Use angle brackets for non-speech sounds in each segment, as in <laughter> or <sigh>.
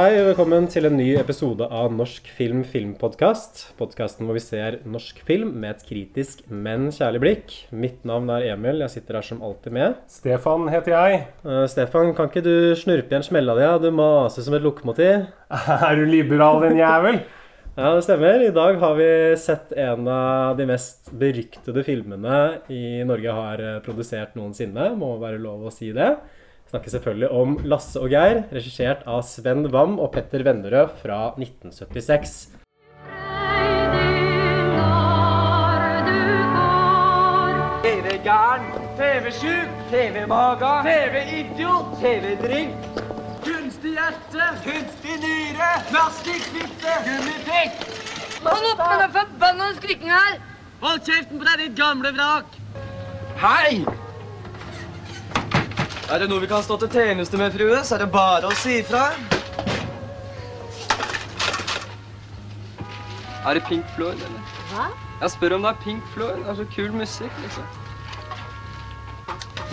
Hei og velkommen til en ny episode av Norsk film filmpodkast. Podkasten hvor vi ser norsk film med et kritisk, men kjærlig blikk. Mitt navn er Emil. Jeg sitter her som alltid med. Stefan heter jeg. Uh, Stefan, kan ikke du snurpe igjen smella di? Du maser som et lokomotiv. <laughs> Er du liberal, din jævel? <laughs> Ja, det stemmer. I dag har vi sett en av de mest beryktede filmene i Norge har eh, produsert noensinne. Må være lov å si det. Snakker selvfølgelig om Lasse og Geir, regissert av Sven Wam og Petter Vennerød fra 1976. TV-gæren, TV-sjuk, TV-maga, TV-idiot, TV-drink. Kunstig hjerte, kunstig nyre, plastikkfitte, gummipikk. Hold opp med den forbanna skrikinga her! Hold kjeften på deg, ditt gamle vrak. Hei! Er det noe vi kan stå til tjeneste med, frue, så er det bare å si ifra. Er det Pink Floyd, eller? Hva? Jeg spør om det er Pink Floyd. Det er så kul musikk, liksom.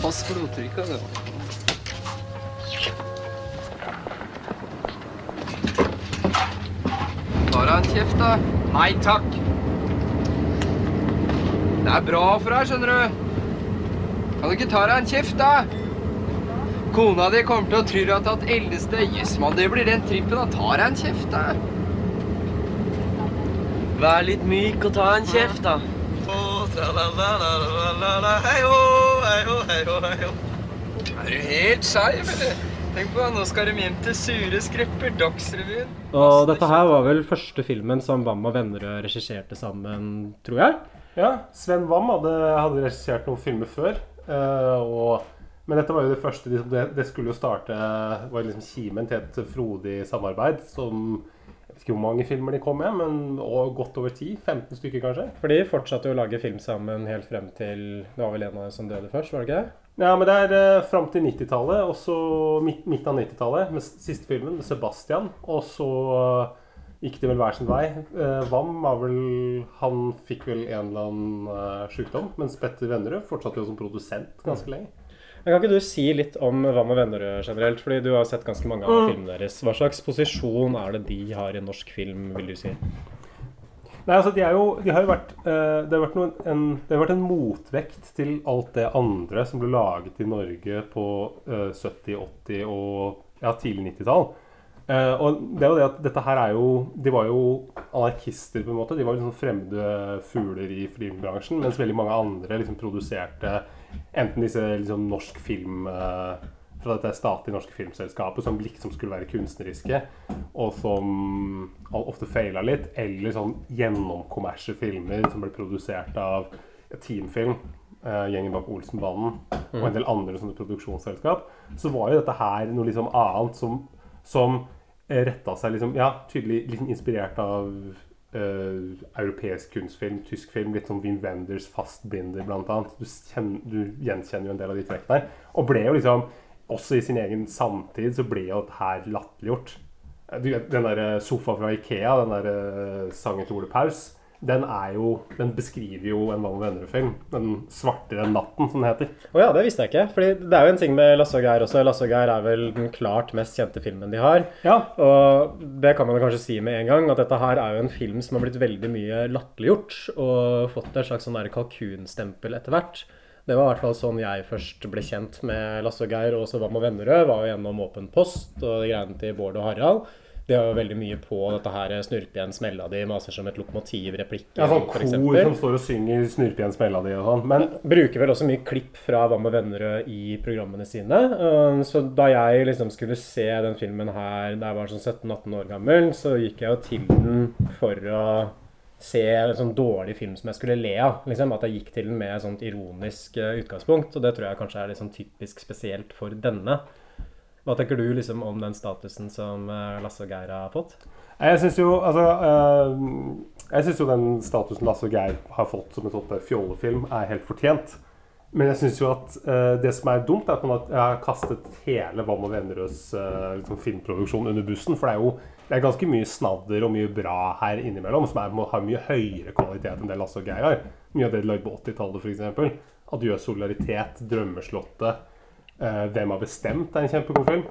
Pass blodtrykket, det. Ta deg en kjeft, da. Nei takk. Det er bra for deg, skjønner du. Kan du ikke ta deg en kjeft, da? Kona di kommer til å tro at du har tatt eldste. Jøss, mann, det blir den trippen. da. tar jeg en kjeft, da. Vær litt myk og ta en kjeft, da. Er du helt skeiv, eller? Tenk på, nå skal de hjem til sure skrepper. Dagsrevyen. Og dette her var vel første filmen som Wam og Vennerød regisserte sammen, tror jeg. Ja, Sven Wam hadde, hadde regissert noen filmer før. eh, og, men dette var jo det første. Liksom, det, det skulle jo starte var liksom kimen til et frodig samarbeid som Jeg vet ikke hvor mange filmer de kom med, men godt over 10. 15 stykker, kanskje. For de fortsatte jo å lage film sammen helt frem til Det var vel en av dem som døde først, var det ikke det? Ja, men det er eh, fram til 90-tallet, og så midt, midten av 90-tallet, med siste filmen, med Sebastian. Og så eh, gikk de vel hver sin vei. Uh, Vam var vel Han fikk vel en eller annen eh, sykdom, mens Petter Vennerød fortsatte jo som produsent ganske lenge. Kan ikke du si litt om Hva og venner generelt? Fordi du har sett ganske mange av filmene deres. Hva slags posisjon er det de har i norsk film, vil du si? Nei, altså de er jo De har jo vært uh, Det har vært, noen, en, det har vært en motvekt til alt det andre som ble laget i Norge på uh, 70-, 80- og ja, tidlig 90-tall. Uh, og det er jo det at dette her er jo De var jo anarkister, på en måte. De var jo liksom fremmede fugler i filmbransjen, mens veldig mange andre liksom produserte enten disse liksom norsk film eh, fra dette statlige norske filmselskapet som liksom skulle være kunstneriske, og som ofte feila litt, eller sånn gjennomkommersie filmer som ble produsert av Teamfilm, eh, gjengen bak Olsenbanden, og en del andre sånne produksjonsselskap, så var jo dette her noe liksom annet som, som retta seg liksom, ja, tydelig liksom inspirert av eh, europeisk kunstfilm, tysk film, litt sånn Wim Wenders Fastbinder annet. Du, du gjenkjenner jo en del av de trekkene her. Og ble jo liksom, også i sin egen samtid, så ble jo det her latterliggjort. Eh, Den der eh, sofa fra Ikea, den der sangen til Ole Paus, den er jo, den beskriver jo en Vann og venner-film. Den svartere natten, som den heter. Å ja, det visste jeg ikke. Fordi det er jo en ting med Lasse og Geir også. Lasse og Geir er vel den klart mest kjente filmen de har. Ja, Og det kan man kanskje si med en gang, at dette her er jo en film som har blitt veldig mye latterliggjort, og fått et slags sånn kalkunstempel etter hvert. Det var i hvert fall sånn jeg først ble kjent med Lasse og Geir og også Vam og Vennerød. Var jo gjennom Åpen post og greiene til Bård og Harald. De har jo veldig mye på dette her 'snurp igjen smella di, maser som et lokomotiv, replikker, ja sånn kor som står og synger 'snurp igjen smella di' og sånn. Men bruker vel også mye klipp fra Hva med Vennerød i programmene sine. Uh, Så da jeg liksom skulle se den filmen her da jeg var sånn 17-18 år gammel, så gikk jeg jo til den for å se en sånn dårlig film som jeg skulle le av. Liksom, at jeg gikk til den med et sånt ironisk eh, utgangspunkt. Og det tror jeg kanskje er litt sånn typisk spesielt for denne. Hva tenker du liksom om den statusen som eh, Lasse og Geir har fått? Jeg syns jo altså eh, synes jo den statusen Lasse og Geir har fått som en sånn fjollefilm, er helt fortjent. Men jeg syns jo at eh, det som er dumt, er at man har- kastet hele Hva og Vennerøds eh, liksom filmproduksjon under bussen. For det er jo det er ganske mye snadder og mye bra her innimellom, som er, har mye høyere kvalitet enn det Lasse og Geir har. Mye av det de lagde på 80-tallet, f.eks. Adjø solidaritet, Drømmeslottet, eh, Hvem har bestemt er en kjempegod film.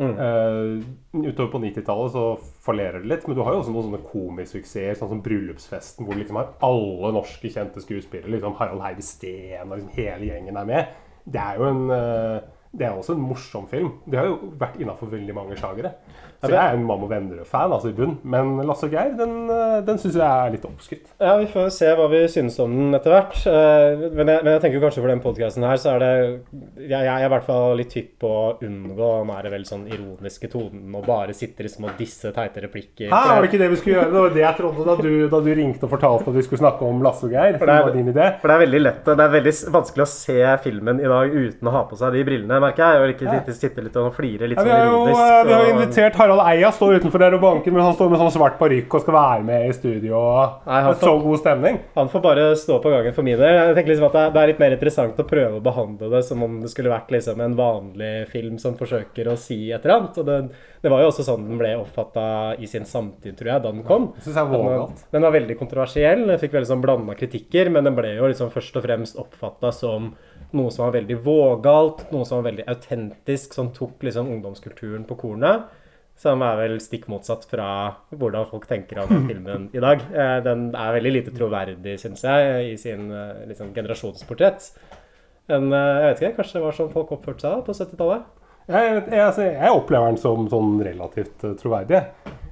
Eh, utover på 90-tallet så fallerer det litt, men du har jo også noen sånne komisuksesser, sånn som Bryllupsfesten, hvor liksom har alle norske kjente skuespillere. Liksom Harald Heide Steen og liksom hele gjengen er med. Det er jo en uh, det er også en morsom film. De har jo vært innafor veldig mange sjagere. Så jeg er en Mamma Vennerød-fan altså i bunn. Men Lasse og Geir, den, eh, den syns jeg er litt oppskrytt. Ja, vi får se hva vi synes om den etter hvert. Eh, Men jeg, men jeg tenker kanskje for den podcasten her, så er det Jeg, jeg er i hvert fall litt hypp på å unngå den her veldig sånn ironiske tonen og bare sitte liksom og disse teite replikker. Hæ, var det ikke det vi skulle gjøre? Det var det jeg trodde da du, da du ringte og fortalte at vi skulle snakke om Lasse og Geir. For det er- var din idé. For det er veldig lett, det er veldig vanskelig å se filmen i dag uten å ha på seg de brillene, merker jeg. Og ikke sitte, litt og flire litt Ja, sånn ironisk. eh, vi har jo invitert Harald Eia, står utenfor der og banker, men han står med sånn svart parykk og skal være med i studio. Nei, får, så god stemning. Han får bare stå på gangen for min del. Jeg tenker liksom at det er, litt mer interessant å prøve å behandle det som om det skulle vært liksom en vanlig film som forsøker å si et eller annet. Og det, det var jo også sånn den ble oppfatta i sin samtid, tror jeg, da den kom. Jeg det er Den var, den var veldig kontroversiell, den fikk veldig sånn blanda kritikker, men den ble jo liksom først og fremst oppfatta som noe som var veldig vågalt, noe som var veldig autentisk, som tok liksom ungdomskulturen på kornet. Som er vel stikk motsatt fra hvordan folk tenker om filmen i dag. Eh, Den er veldig lite troverdig, syns jeg, i sin eh, liksom, generasjonsportrett. Men eh, jeg vet ikke, kanskje det var sånn folk oppførte seg på 70-tallet? Jeg, jeg, altså, jeg opplever den som sånn relativt troverdig.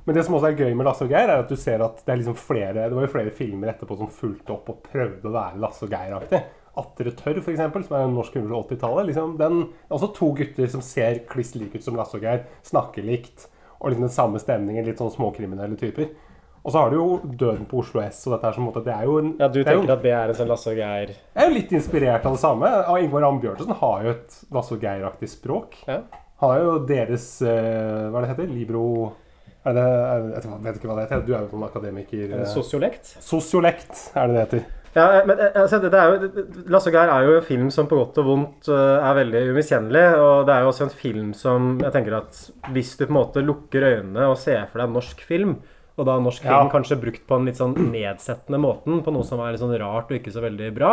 Men det som også er gøy med Lasse og Geir, er at du ser at det liksom flere Det var jo flere filmer etterpå som fulgte opp og prøvde å være Lasse og Geir-aktig. 'Atre tørr, f.eks., som er en norsk film fra 80-tallet. Liksom, er også to gutter som ser kliss like ut som Lasse og Geir, snakker likt, og liksom den samme stemningen, litt sånn småkriminelle typer. Og så har du jo Døden på Oslo S, og dette her måte, det er jo en, Ja, du det er jo- tenker at det er en sånn Lasse og Geir jeg er jo litt inspirert av det samme. Og Ingvar Ambjørnsen har jo et Lasse og Geir-aktig språk. Ja. Har jo deres eh, Hva er det heter? Libro er det, Jeg vet ikke hva det heter. Du er jo en akademiker. En eh, sosiolekt? Sosiolekt er det det heter. Ja, men eh, altså, det, det er jo, Lasse og Geir er jo en film som på godt og vondt eh, er veldig umiskjennelig. Og det er jo også en film som jeg tenker at hvis du på en måte lukker øynene og ser for deg norsk film, og da norsk Ja. film kanskje brukt på en litt sånn nedsettende måten, på noe som er litt sånn rart og ikke så veldig bra,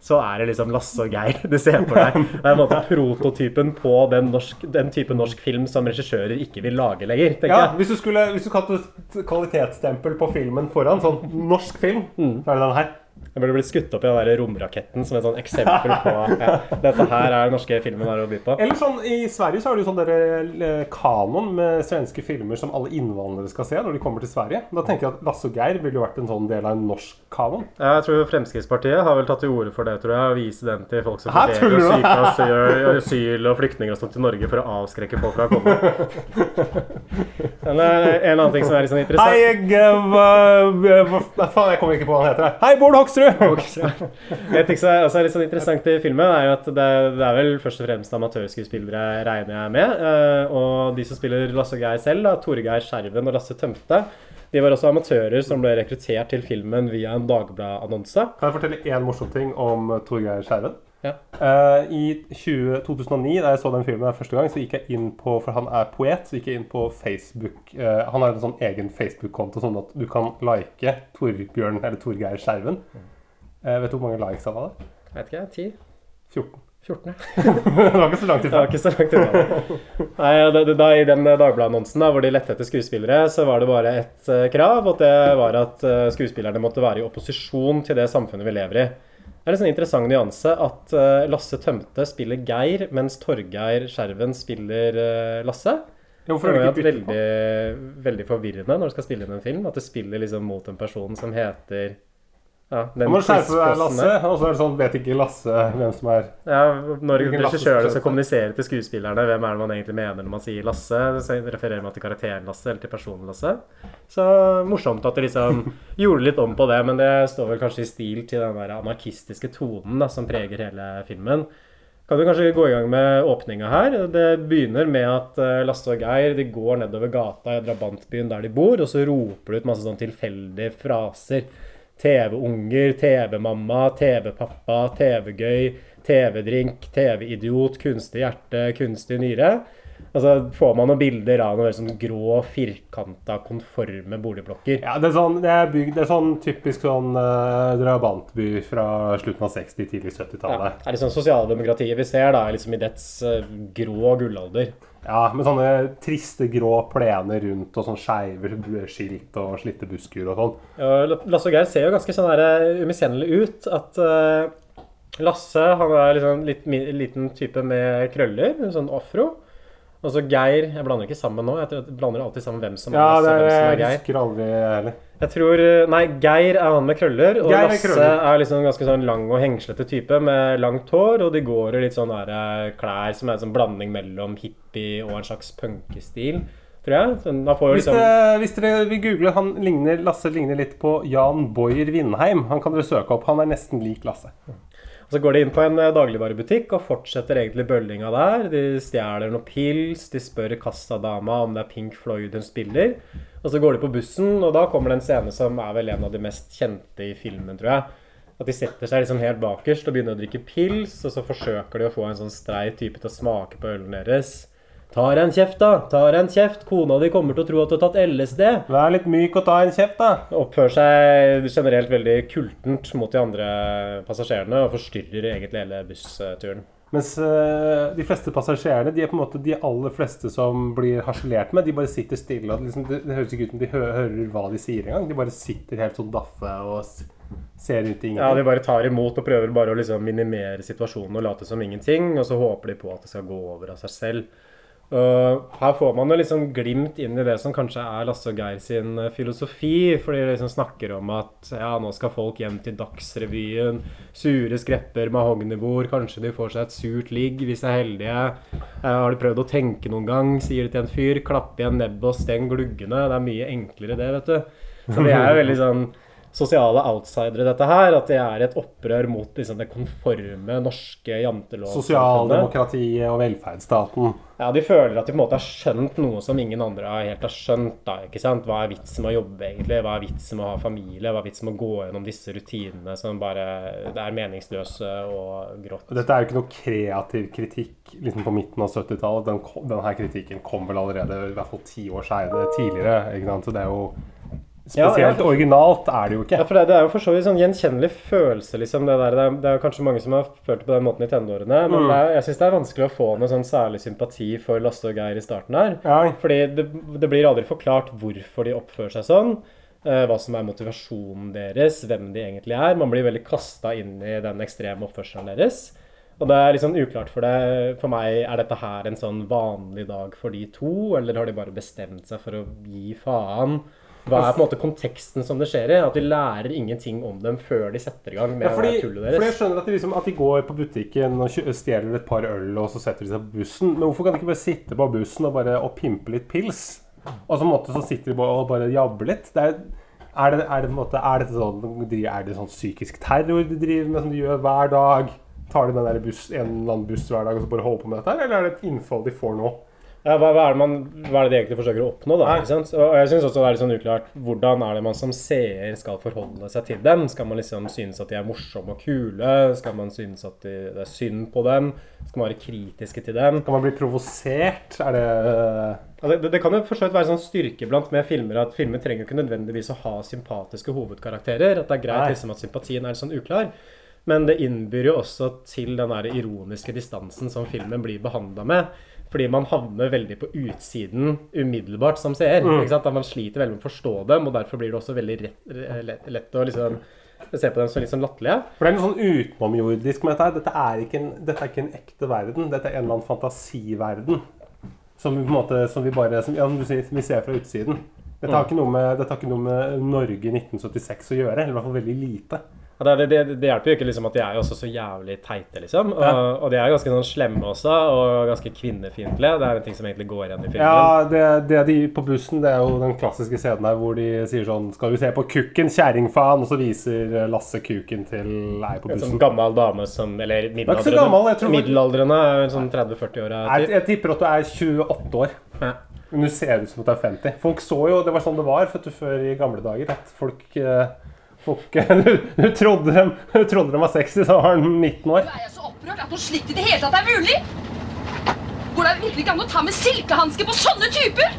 så er det liksom Lasse og Geir du ser for deg. Det er en måte prototypen på den, norsk, den type norsk film som regissører ikke vil lage lenger, Ja, jeg. hvis du skulle Hvis du kalte et kvalitetsstempel på filmen foran, sånn norsk film, Mm. så er det den her. Jeg burde blitt skutt opp i den der romraketten som et sånn eksempel på ja, dette her er den norske filmen har å by på. Eller sånn, I Sverige så har du sånn der, eh, kanon med svenske filmer som alle innvandrere skal se når de kommer til Sverige. Da tenker jeg at Lasse og Geir ville jo vært en sånn del av en norsk kanon. Ja, jeg tror Fremskrittspartiet har vel tatt til orde for det, tror jeg. Å vise den til folk som av asyl, asyl og flyktninger og sånt til Norge for å avskrekke folk fra å komme. Men eh, en annen ting som er litt sånn interessant Hei, jeg hva, hva faen, jeg kommer ikke på hva han heter. Hei, Bård Hoksrud! En ting som er også litt sånn interessant i filmen, er jo at det, det er vel først og fremst amatørskuespillere, regner jeg med. eh, Og de som spiller Lasse og Geir selv, da, Torgeir Skjerven og Lasse Tømte, de var også amatører som ble rekruttert til filmen via en Dagbladet-annonse. Kan jeg fortelle én morsom ting om Torgeir Skjerven? Ja. Eh, I 20, 2009, da jeg så den filmen der første gang, så gikk jeg inn på For han er poet, så gikk jeg inn på Facebook Uh, Han har en sånn egen Facebook-konto, sånn at du kan like Torbjørn eller Torgeir Skjerven. Uh, vet du hvor mange likes han hadde? Vet ikke, 10? 14. 14, ja. <laughs> det var ikke så langt Det ifra. var ikke så langt ifra. Nei, da, da, I den Dagbladet-annonsen da, hvor de lette etter skuespillere, så var det bare ett krav. Og det var at skuespillerne måtte være i opposisjon til det samfunnet vi lever i. Det er en sånn interessant nyanse at eh, Lasse Tømte spiller Geir, mens Torgeir Skjerven spiller eh, Lasse. Ja, Hvorfor er det ikke byttet på? veldig forvirrende når du skal spille inn en film. At du spiller liksom mot en person som heter ja, hvem må du skjerpe deg. Lasse. Og så er det sånn, vet ikke Lasse hvem som er Ja, når Hvilken Lasse regissøren skal kommunisere til skuespillerne hvem er det man egentlig mener når man sier Lasse, så refererer man til karakteren Lasse eller til personen Lasse. Så morsomt at de liksom <laughs> gjorde litt om på det, men det står vel kanskje i stil til den der anarkistiske tonen da, som preger hele filmen. Kan vi kanskje gå i gang med åpninga her? Det begynner med at eh, Lasse og Geir de går nedover gata i drabantbyen der de bor, og så roper de ut masse sånn tilfeldige fraser. TV-unger, TV-mamma, TV-pappa, TV-gøy, TV-drink, TV-idiot, kunstig hjerte, kunstig nyre. Og så får man noen bilder av noen sånn grå, firkanta, konforme boligblokker. Ja, det er sånn, det er bygd, det er sånn typisk sånn uh, drabantby fra slutten av 60-, tidlig 70-tallet. det er liksom sosialdemokratiet vi ser da, liksom i dets uh, grå gullalder. Ja. med sånne triste grå plener rundt og sånn skeive skilt og slitte busker og sånn. Ja, Lasse og Geir ser jo ganske sånn eh, umiskjennelig ut. At uh, Lasse han er liksom litt liten type med krøller, sånn afro. Og så Geir Jeg blander ikke sammen nå. Jeg jeg blander alltid sammen hvem som er Ja, Lasse det og hvem som er Geir. husker aldri heller. Jeg tror, eh, Nei, Geir er han med krøller, og Geir er Lasse krøller. er liksom ganske sånn lang og hengslete type med langt hår, og de går i litt sånn eh, klær som er en sånn blanding mellom hippie og en slags punkestil, tror jeg. Sånn, Hvis, liksom hvis dere vil google han ligner, Lasse ligner litt på Jan Boyer Vindheim. Han kan dere søke opp. Han er nesten lik Lasse. Og så går de inn på en eh, dagligvarebutikk og fortsetter egentlig bøllinga der. De stjeler noe pils, de spør kassadama om det er Pink Floyd hun spiller. Og så går de på bussen, og da kommer det en scene som er vel en av de mest kjente i filmen, tror jeg. At de setter seg liksom helt bakerst og begynner å drikke pils, og så forsøker de å få en sånn streit type til å smake på ølen deres. Tar en kjeft, da! Tar en kjeft! Kona di kommer til å tro at du har tatt LSD! Vær litt myk og ta en kjeft, da. oppfører seg generelt veldig kultent mot de andre passasjerene og forstyrrer egentlig hele bussturen. Mens eh, de fleste passasjerene, de er på en måte de aller fleste som blir harselert med, de bare sitter stille. og liksom, det, høres ikke ut som de hø hører hva de sier engang. De bare sitter helt sånn daffe og ser ut i Ja, De bare tar imot og prøver bare å liksom minimere situasjonen og late som ingenting, og så håper de på at det skal gå over av seg selv. Og her får man jo liksom glimt inn i det som kanskje er Lasse og Geir sin eh, filosofi. For de liksom snakker om at ja, nå skal folk hjem til Dagsrevyen. Sure skrepper, mahognibord. Kanskje de får seg et surt ligg hvis de er heldige. Uh, har de prøvd å tenke noen gang, sier de til en fyr. Klapp igjen nebbet og steng gluggene. Det er mye enklere det, vet du. Så de er jo veldig sånn sosiale outsidere, dette her. At det er et opprør mot liksom, det konforme norske jantelovsamfunnet. Sosialdemokratiet og velferdsstaten. Ja, de føler at de på en måte har skjønt noe som ingen andre helt har skjønt. da, ikke sant? Hva er vitsen med å jobbe, egentlig? Hva er vitsen med å ha familie? Hva er vitsen med å gå gjennom disse rutinene som bare det er meningsløse og grått? Dette er jo ikke noe kreativ kritikk liksom på midten av 70-tallet. Den, denne kritikken kom vel allerede i hvert fall ti år siden, tidligere. Ikke sant? Så det er jo Spesielt ja. originalt er det jo ikke. Ja, for det, det er jo for så vidt sånn gjenkjennelig følelse, liksom. Det, der. Det, er, det er kanskje mange som har følt det på den måten i tenårene. Men Mm. er, jeg syns det er vanskelig å få noe sånn særlig sympati for Lasse og Geir i starten her. Ja, Fordi det, det blir aldri forklart hvorfor de oppfører seg sånn. eh, hva som er motivasjonen deres, hvem de egentlig er. Man blir veldig kasta inn i den ekstreme oppførselen deres. Og det er sånn uklart for det. For meg, er dette her en sånn vanlig dag for de to, eller har de bare bestemt seg for å gi faen? Hva er på en måte konteksten som det skjer i? At de lærer ingenting om dem før de setter i gang med Ja, fordi, tullet deres. fordi jeg skjønner at de, liksom, at de går på butikken og stjeler et par øl, og så setter de seg på bussen. Men hvorfor kan de ikke bare sitte på bussen og bare og pimpe litt pils? Og så, måte, så sitter de bare og bare jabber litt. Det er, er, det, er, det, måte, er, det sånn, er det sånn psykisk terror de driver med, som de gjør hver dag? Tar de den der buss, en eller annen buss hver dag og så bare holder på med dette? Eller er det et innfall de får nå? Ja, hva, hva, er man, hva er det de egentlig forsøker å oppnå, da? Ikke sant? Og jeg synes også det er litt sånn uklart hvordan er det man som seer skal forholde seg til dem? Skal man liksom synes at de er morsomme og kule? Skal man synes at de, det er synd på dem? Skal man være kritiske til dem? Kan man bli provosert? Er det Altså, det, det kan jo for så vidt være sånn styrke blant med filmer at filmer trenger jo ikke nødvendigvis å ha sympatiske hovedkarakterer. At det er greit liksom at sympatien er sånn uklar. Men det innbyr jo også til den der ironiske distansen som filmen blir behandla med. Fordi man havner veldig på utsiden umiddelbart som seer. ikke sant? Da man sliter veldig med å forstå dem, og derfor blir det også veldig rett, lett, lett å liksom se på dem som litt sånn latterlige. For det er noe sånn utenomjordisk med dette her. Dette er, ikke en, dette er ikke en ekte verden. Dette er en eller annen fantasiverden. Som vi på en måte Som vi bare som, ja, som du sier, vi ser fra utsiden. Dette har, ikke noe med, med Norge 1976 å gjøre. Eller i hvert fall veldig lite. Ja, det, det, det, hjelper jo ikke liksom at de er jo også så jævlig teite, liksom. Og, og de er ganske sånn slemme også, og ganske kvinnefiendtlige. Det er en ting som egentlig går igjen i filmen. Ja, det, det de på bussen, det er jo den klassiske scenen der hvor de sier sånn Skal du se på kukken, kjerringfaen? Og så viser Lasse kuken til ei på bussen. En sånn gammel dame som Eller er middelaldrende. gammel, jeg tror- middelaldrende vel sånn 30-40-åra. Jeg, jeg tipper at du er 28 år. Ja. Men du ser ut som at du er 50. Folk så jo, Det var sånn det var før i gamle dager. At folk, eh, folk du, du, trodde du trodde de var sexy, så var de 19 år. Er jeg så opprørt at noe slikt i det hele tatt er mulig? Går det virkelig ikke an å ta med silkehansker på sånne typer?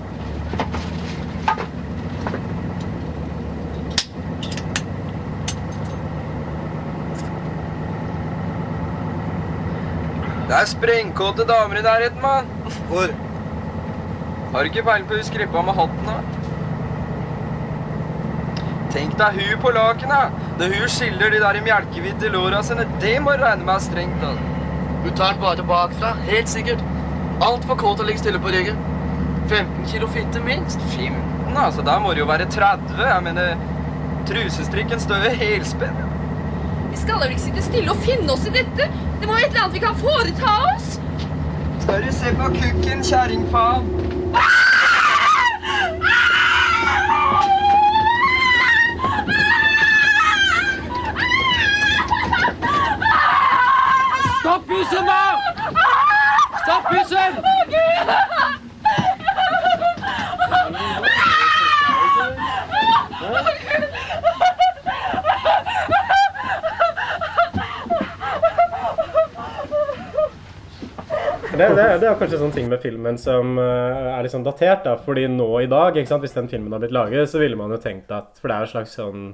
Det er sprengkåte damer i nærheten, mann. Hvor? Har du ikke peiling på hun skrippa med hatten, da? Tenk deg hun på lakenet. Når hun skiller de der melkehvite låra sine, det må du regne med er strengt. da. Hun tar den bare bakfra, helt sikkert. Altfor kåt å ligge stille på ryggen. 15 kilo fitte minst. 15, altså. Da må det jo være 30. Jeg mener, trusestrikken står jo helspent. Vi skal vel ikke sitte stille og finne oss i dette? Det må jo et eller annet vi kan foreta oss? Skal du se på kukken, kjerringfaen? Stopp bussen, da! Stopp bussen! Det, det, det er kanskje sånn ting med filmen som eh, er sånn datert. da, fordi nå i dag, hvis den filmen hadde blitt laget, så ville man jo tenkt at For det er jo et slags sånn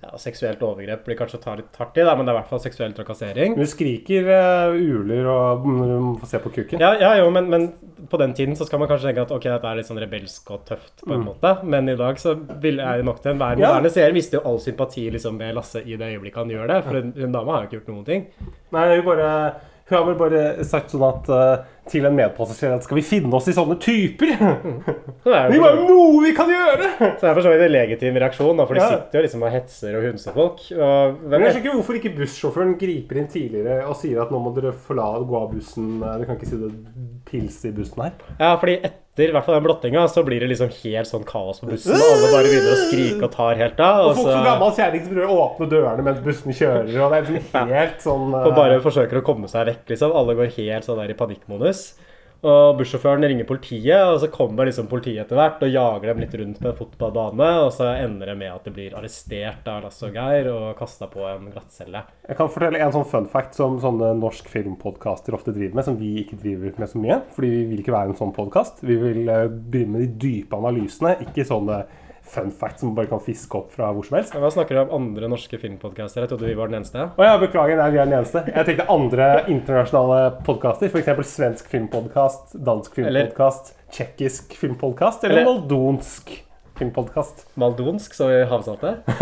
ja, Seksuelt overgrep blir kanskje å ta litt hardt i, da, men det er i hvert fall seksuell trakassering. Du skriker uh, uler og når du får se på kukken. Ja, ja jo, men, men på den tiden så skal man kanskje tenke at ok, dette er litt sånn rebelsk og tøft på en måte. Men i dag så vil, er det nok til enhver Mm. Ja. moderne seer mister jo all sympati liksom med Lasse i det øyeblikket han gjør det. For en, en dame har jo ikke gjort noen ting. Nei, hun, bare, hun har vel bare sagt sånn at eh, til en medpassasjer at skal vi finne oss i sånne typer? <laughs> Det er jo noe vi kan gjøre! Så det er for så vidt en legitim reaksjon, da, for de Ja. sitter jo liksom og hetser og hunser folk. Og Men jeg skjønner ikke hvorfor ikke bussjåføren griper inn tidligere og sier at nå må dere forlate gå av bussen. eh, Du kan ikke si det pils i bussen her. Ja, fordi etter hvert fall den blottinga, så blir det liksom helt sånn kaos på bussen. Og alle bare begynner å skrike og tar helt av. Og Og folk som så gammel kjerring som prøver å åpne dørene mens bussen kjører. Og det er liksom helt sånn uh... og bare forsøker å komme seg vekk, liksom. Alle går helt sånn der i panikkmodus. Og bussjåføren ringer politiet, og så kommer liksom politiet etter hvert og jager dem litt rundt på en fotballbane. Og så ender det med at de blir arrestert av Lasse og Geir og kasta på en glattcelle. Jeg kan fortelle en sånn fun fact som sånne norsk filmpodkaster ofte driver med, som vi ikke driver med så mye. Fordi vi vil ikke være en sånn podkast. Vi vil eh, begynne med de dype analysene, ikke sånne fun fact som man bare kan fiske opp fra hvor som helst. Hva snakker du om andre norske filmpodcaster? Jeg trodde vi var den eneste. Å ja, beklager, nei, vi er den eneste. Jeg tenkte andre internasjonale podkaster, f.eks. svensk filmpodkast, dansk filmpodkast, tsjekkisk filmpodkast eller, Eller- moldonsk filmpodkast. Maldonsk, så i Havsalte. <laughs>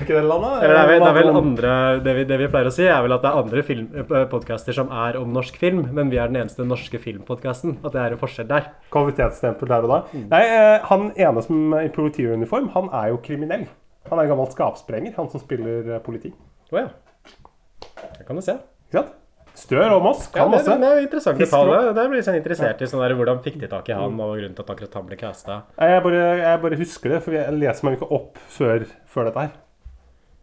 Er ikke det landet? Eller det er vel, det er vel andre det vi, det vi pleier å si, er vel at det er andre film, eh, podcaster som er om norsk film, men vi er den eneste norske filmpodkasten. At det er en forskjell der. Kvalitetsstempel der og da. Nei, eh, han ene som i politiuniform, han er jo kriminell. Han er en gammel skapsprenger, han som spiller eh, politi. Å ja. Det kan du se. Ikke sant? Stør om oss, kan ja, masse. det er interessant å detalj. Det blir sånn interessert i sånn der, hvordan fikk de tak i han, og grunnen til at akkurat han ble casta. Jeg jeg bare husker det, for jeg leser meg ikke opp før, før dette her.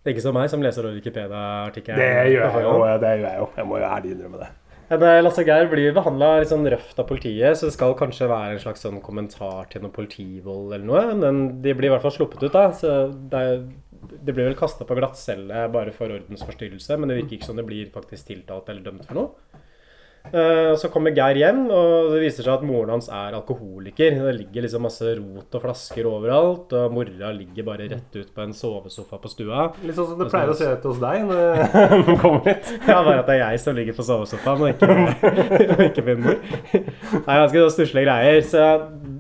Det er ikke som meg, som leser Wikipedia-artikkelen. Det gjør jeg jo. Det gjør jeg jo. Jeg må jo ærlig innrømme det. Men eh, Lasse Geir blir behandla litt sånn røft av politiet, så det skal kanskje være en slags sånn kommentar til noe politivold eller noe. Men de blir i hvert fall sluppet ut, da. Så det, er, de blir vel kasta på glattcelle bare for ordensforstyrrelse, men det virker ikke som det blir faktisk tiltalt eller dømt for noe. Eh, Så kommer Geir hjem, og det viser seg at moren hans er alkoholiker. Det ligger liksom masse rot og flasker overalt, og mora ligger bare rett ut på en sovesofa på stua. Litt sånn som det pleier å se ut hos deg <laughs> når du kommer hit. Ja, bare at det er jeg som ligger på sovesofaen, og ikke, <laughs> ikke min mor. Det er ganske stusslige greier. Så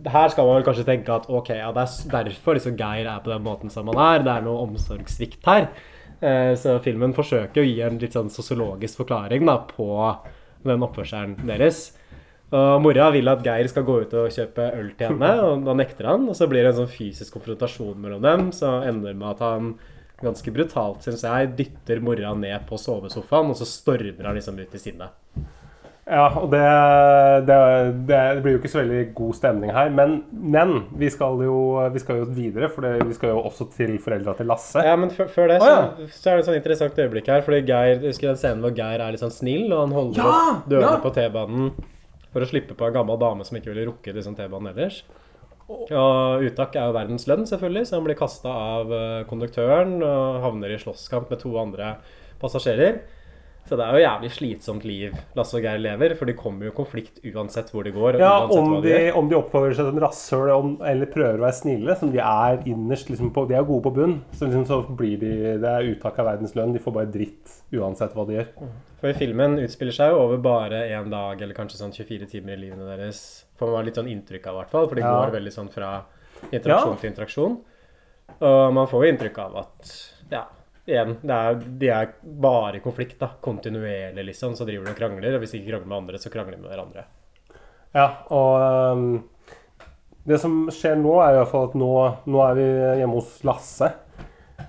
her skal man vel kanskje tenke at ok, ja, det er derfor liksom Geir er på den måten som han er. Det er noe omsorgssvikt her. Eh, Så filmen forsøker å gi en litt sånn sosiologisk forklaring da, på den oppførselen deres. Og mora vil at Geir skal gå ut og kjøpe øl til henne, <laughs> og da nekter han. Og så blir det en sånn fysisk konfrontasjon mellom dem, så ender det med at han ganske brutalt, syns jeg, dytter mora ned på sovesofaen, og så stormer han liksom ut i sinne. Ja, og det, det, det, det blir jo ikke så veldig god stemning her. Men, men vi, skal jo, vi skal jo videre, for det, vi skal jo også til foreldra til Lasse. Ja, men før, det så, så, ja. så er det et sånn interessant øyeblikk her. Fordi Geir, husker den scenen hvor Geir er litt sånn snill, og han holder Ja, opp dørene ja. på T-banen for å slippe på en gammel dame som ikke ville rukket liksom, T-banen ellers. Og Uttak er jo verdens lønn, selvfølgelig, så han blir kasta av eh, konduktøren og havner i slåsskamp med to andre passasjerer. Så det er jo jævlig slitsomt liv Lasse og Geir lever, for de kommer jo i konflikt uansett hvor de går. Ja, om de, de om de oppfører seg som rasshøl eller prøver å være snille, som de er innerst liksom på, De er gode på bunn, så, liksom, så blir de Det er uttak av verdens lønn. De får bare dritt uansett hva de gjør. For filmen utspiller seg jo over bare én dag, eller kanskje sånn 24 timer i livene deres. Får man litt sånn inntrykk av, i hvert fall. For det Ja. går veldig sånn fra interaksjon Ja. til interaksjon. Og man får jo inntrykk av at ja, igjen, er, de er bare i konflikt, da. Kontinuerlig, liksom. Så driver de og krangler. Og hvis de ikke krangler med andre, så krangler de med hverandre. Ja, og um, det som skjer nå, er i hvert fall at nå, nå er vi hjemme hos Lasse.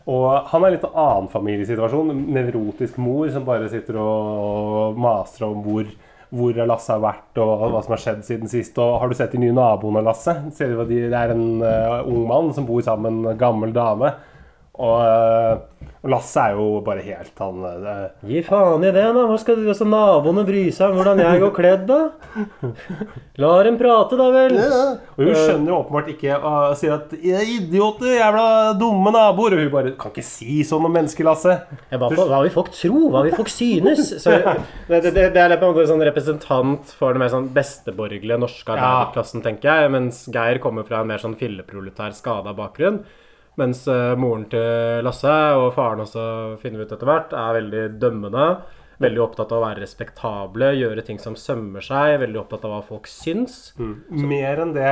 Og han er litt en annen familiesituasjon. Nevrotisk mor som bare sitter og maser om hvor, hvor Lasse har vært og hva som har skjedd siden sist. Og har du sett de nye naboene, Lasse? Det er en uh, ung mann som bor sammen med en gammel dame. Og, uh, Lasse er jo bare helt han det... Gi faen i det, da. Hva skal altså, naboene bry seg om hvordan jeg går kledd, da? La dem prate, da vel. Og hun skjønner jo åpenbart ikke og sier at «Ja, 'idioter, jævla dumme naboer'. Og hun bare 'kan ikke si sånn om mennesker, Lasse'. Jeg bare, hva vil folk tro? Hva vil folk synes? <laughs> Så det, det, det er på en måte sånn representant for den mer sånn besteborgerlige norske arbeiderklassen, tenker jeg. Mens Geir kommer fra en mer sånn filleproletær, skada bakgrunn. Mens eh, moren til Lasse, og faren også, finner vi ut etter hvert, er veldig dømmende. Veldig opptatt av å være respektable, gjøre ting som sømmer seg. Veldig opptatt av hva folk syns. Mer enn det,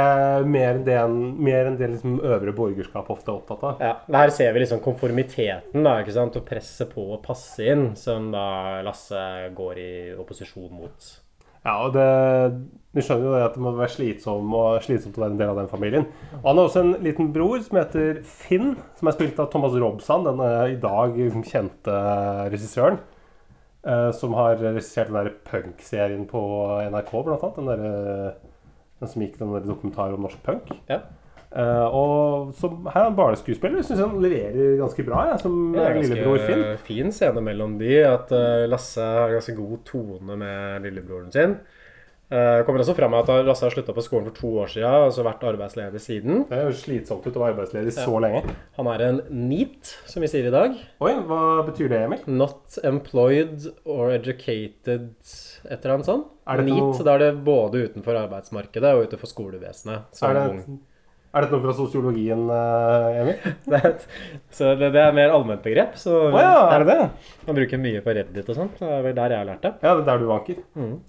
mer enn det, mer enn det liksom øvre borgerskap ofte er opptatt av. Ja, Her ser vi liksom konformiteten da, ikke sant? og presset på å passe inn, som da Lasse går i opposisjon mot. Ja, og det, Du skjønner jo det at det må være slitsom og slitsomt å være en del av den familien. Og Han har også en liten bror som heter Finn, som er spilt av Thomas Robsan, den eh, i dag kjente regissøren. eh, Som har regissert den der punk-serien på NRK, blant annet. Den, der, den som gikk den der dokumentaren om norsk punk. Ja. Eh, og som, Her er han barneskuespiller. Syns han leverer ganske bra, Ja, som er lillebror Finn. fin scene mellom de. At uh, Lasse har ganske god tone med lillebroren sin. Uh, kommer også fram at Lasse har slutta på skolen for to år siden, og så vært arbeidsledig siden. Det er jo slitsomt ut å være arbeidsledig så lenge. Han er en NEAT, som vi sier i dag. Oi, hva betyr det, Emil? Not employed or educated, et eller annet sånt. Er det NEAT, noe- da er det både utenfor arbeidsmarkedet og utenfor skolevesenet. som Er det, ung. Er dette noe fra sosiologien, eh, Emil? <laughs> Det er Så det, det er mer allment begrep. Så Å ja, er det det? man bruker mye på Reddit og sånn. Det er vel der jeg har lært det. Ja, det er der du vanker.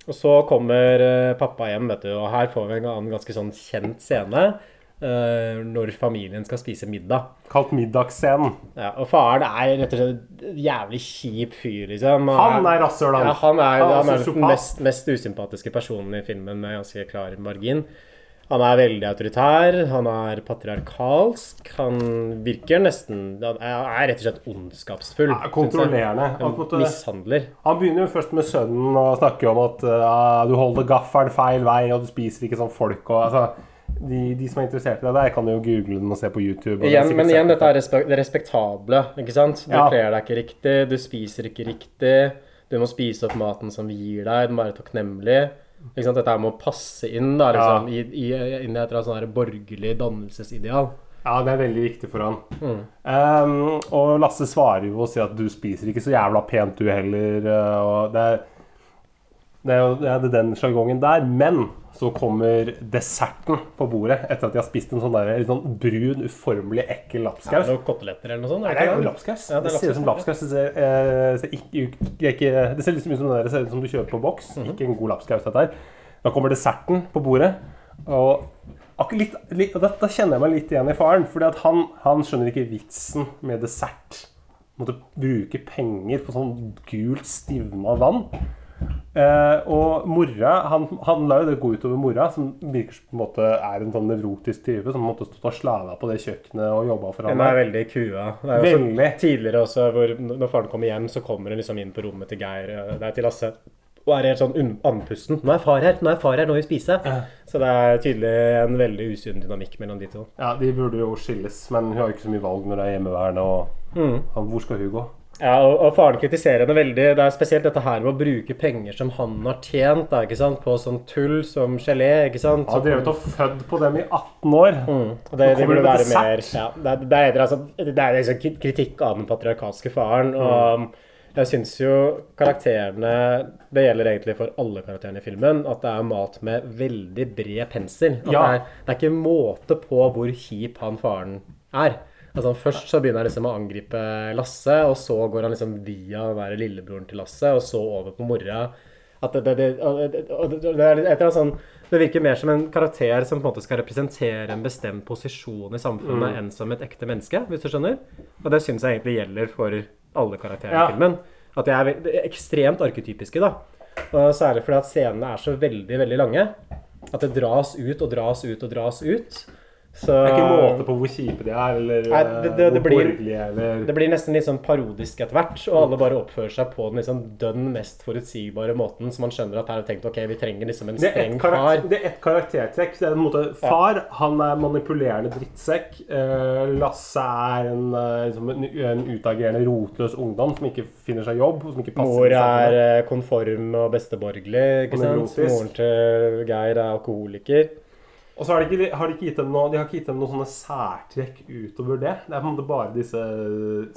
Og så kommer eh, pappa hjem, vet du, og her får vi en annen ganske sånn kjent scene. Uh, når familien skal spise middag. Kalt middagsscenen. Ja, og faren er rett og slett en jævlig kjip fyr, liksom. Han er rasshøl, han. Ja, han er, Han er han er den mest, mest usympatiske personen i filmen med ganske klar margin. Han er veldig autoritær, han er patriarkalsk, han virker nesten Han er rett og slett ondskapsfull. Ja, kontrollerende. En Han, mishandler. han begynner jo først med sønnen og snakker om at uh, du holder gaffelen feil vei, og du spiser ikke som folk. Og, altså, de, de som er interessert i det der, kan jo google den og se på YouTube. Igjen, men igjen, dette er respe det respektable. ikke sant? Du Ja. kler deg ikke riktig, du spiser ikke riktig. Du må spise opp maten som vi gir deg, du må være takknemlig. Dette med å passe inn da, liksom, i, i, inn i et sånn borgerlig dannelsesideal. Ja, det er veldig viktig for han. Mm. Um, og Lasse svarer jo og sier at du spiser ikke så jævla pent, du heller. uh, Og det er, det er jo det er den sjargongen der. Men så kommer desserten på bordet etter at de har spist en sånn, der, litt sånn brun, uformelig, ekkel Er lapskaus. noen koteletter eller noe sånt? Er det Nei, det jo lapskaus. Ja, det det, er ser ut som lapskaus. Det ser, eh, ser ikke, er ikke, det ser liksom ut som det ser ut som du kjøper på boks. Mhm. Ikke en god lapskaus, dette her. Da kommer desserten på bordet. Og litt, litt, da kjenner jeg meg litt igjen i faren. Fordi han, han skjønner ikke vitsen med dessert. Måtte bruke penger på sånn gult, stivna vann. Eh, og mora Han, han lar jo det gå utover mora, som virker som på en måte er en sånn nevrotisk type som måtte stått og slava på det kjøkkenet og jobba for Hun er veldig kua. Det er Veldig. Også tidligere også, hvor når faren kommer hjem, så kommer hun liksom inn på rommet til Geir, eh, nei, til Lasse, og er helt sånn andpusten. 'Nå er far her, nå er far her, nå vil vi spise'. Så det er tydelig en veldig usunn dynamikk mellom de to. Ja, De burde jo skilles, men hun har jo ikke så mye valg når det er hjemmeværende. Og han, hvor skal hun gå? Ja, og, og faren kritiserer henne veldig. Det er spesielt dette her med å bruke penger som han har tjent, da, ikke sant? på sånn tull som gelé, ikke sant? Han har drevet og fødd på dem i 18 år. Og det, det burde være mer ja, det, er, det, er, altså, det er liksom kritikk av den patriarkalske faren. Og jeg syns jo karakterene Det gjelder egentlig for alle karakterene i filmen. At det er mat med veldig bred pensel. At Ja. det, er, det er ikke måte på hvor kjip han faren er. Altså Først så begynner han liksom å angripe Lasse, og så går han liksom via den være lillebroren til Lasse, og så over på mora. Det, det, det, sånn, det virker mer som en karakter som på en måte skal representere en bestemt posisjon i samfunnet, enn som et ekte menneske, hvis du skjønner. Og det syns jeg egentlig gjelder for alle karakterene Ja. i filmen. At de de er ekstremt arketypiske, da. Og særlig fordi at scenene er så veldig, veldig lange. At det dras ut og dras ut og dras ut. Så Det er ikke måte på hvor kjipe de er, eller Nei, det- det- eh, det hvor blir- borgerlige, eller Det blir nesten litt sånn parodisk etter hvert, og alle bare oppfører seg på den liksom dønn mest forutsigbare måten, så man skjønner at her har tenkt ok, vi trenger liksom en er streng far. det er ett karaktertrekk. Det er en måte Far han er manipulerende drittsekk. Eh, Lasse er en, eh, liksom en, en utagerende rotløs ungdom som ikke finner seg jobb. Som ikke passer Mor er konform og besteborgerlig, ikke sant? Moren til Geir er alkoholiker. Og så har de, ikke, har de, ikke gitt dem noe, de har ikke gitt dem noen sånne særtrekk utover det. Det er på en måte bare disse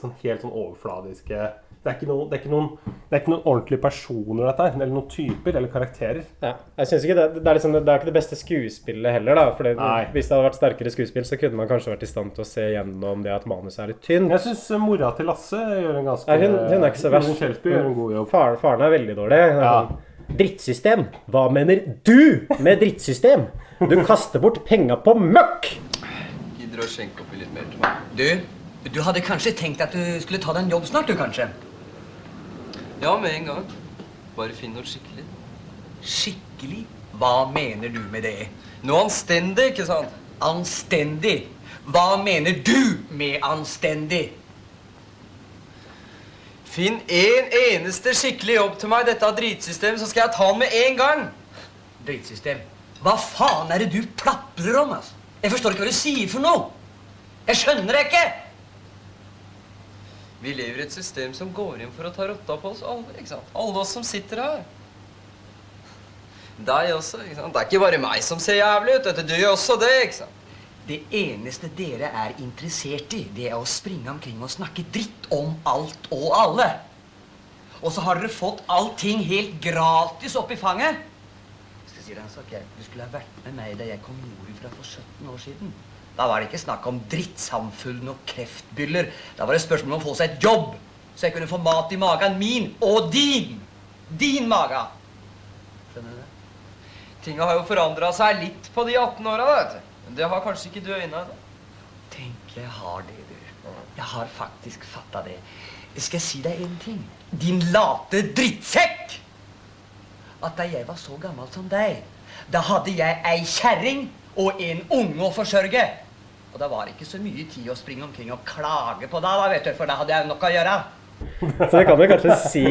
sånn helt sånn overfladiske det er, noen, det, er noen, det er ikke noen ordentlige personer, dette her. Eller noen typer eller karakterer. Ja, jeg synes ikke det, det, er liksom, det er ikke det beste skuespillet heller, da. Fordi Nei. hvis det hadde vært sterkere skuespill, så kunne man kanskje vært i stand til å se gjennom det at manuset er litt tynt. Jeg syns mora til Lasse gjør en ganske Nei, hun, hun er ikke så verst. Kjelsby gjør en god jobb. Faren, faren er veldig dårlig. Ja. Drittsystem? Hva mener du med drittsystem? Du kaster bort penga på møkk! Gidder å skjenke oppi litt mer til meg? Du, du hadde kanskje tenkt at du skulle ta deg en jobb snart, du kanskje? Ja, med en gang. Bare finn noe skikkelig. Skikkelig? Hva mener du med det? Noe anstendig, ikke sant? Anstendig? Hva mener du med anstendig? Finn en eneste skikkelig jobb til meg i dette dritsystemet, så skal jeg ta den med en gang. Drittsystem. Hva faen er det du plaprer om, altså? Jeg forstår ikke hva du sier for noe. Jeg skjønner det ikke. Vi lever i et system som går inn for å ta rotta på oss alle. ikke sant? Alle oss som sitter her. Deg også. ikke sant? Det er ikke bare meg som ser jævlig ut. Dette, du gjør også det. ikke sant? Det eneste dere er interessert i, det er å springe omkring og snakke dritt om alt og alle. Og så har dere fått allting helt gratis opp i fanget. Jeg han jeg. Du skulle ha vært med meg da jeg kom nordifra for 17 år siden. Da var det ikke snakk om drittsamfunn og kreftbyller. Da var det spørsmål om å få seg et jobb, så jeg kunne få mat i magen min og din. Din mage. Skjønner du det? Tinga har jo forandra seg litt på de 18 åra. vet du. Men det har kanskje ikke du øyna ennå. Tenk, jeg har det, du. Jeg har faktisk fatta det. Skal jeg si deg en ting? Din late drittsekk! At da jeg var så gammel som deg, da hadde jeg ei kjerring og en unge å forsørge. Og da var ikke så mye tid å springe omkring og klage på da, da vet du, for da hadde jeg nok å gjøre. Så det kan jo kanskje si,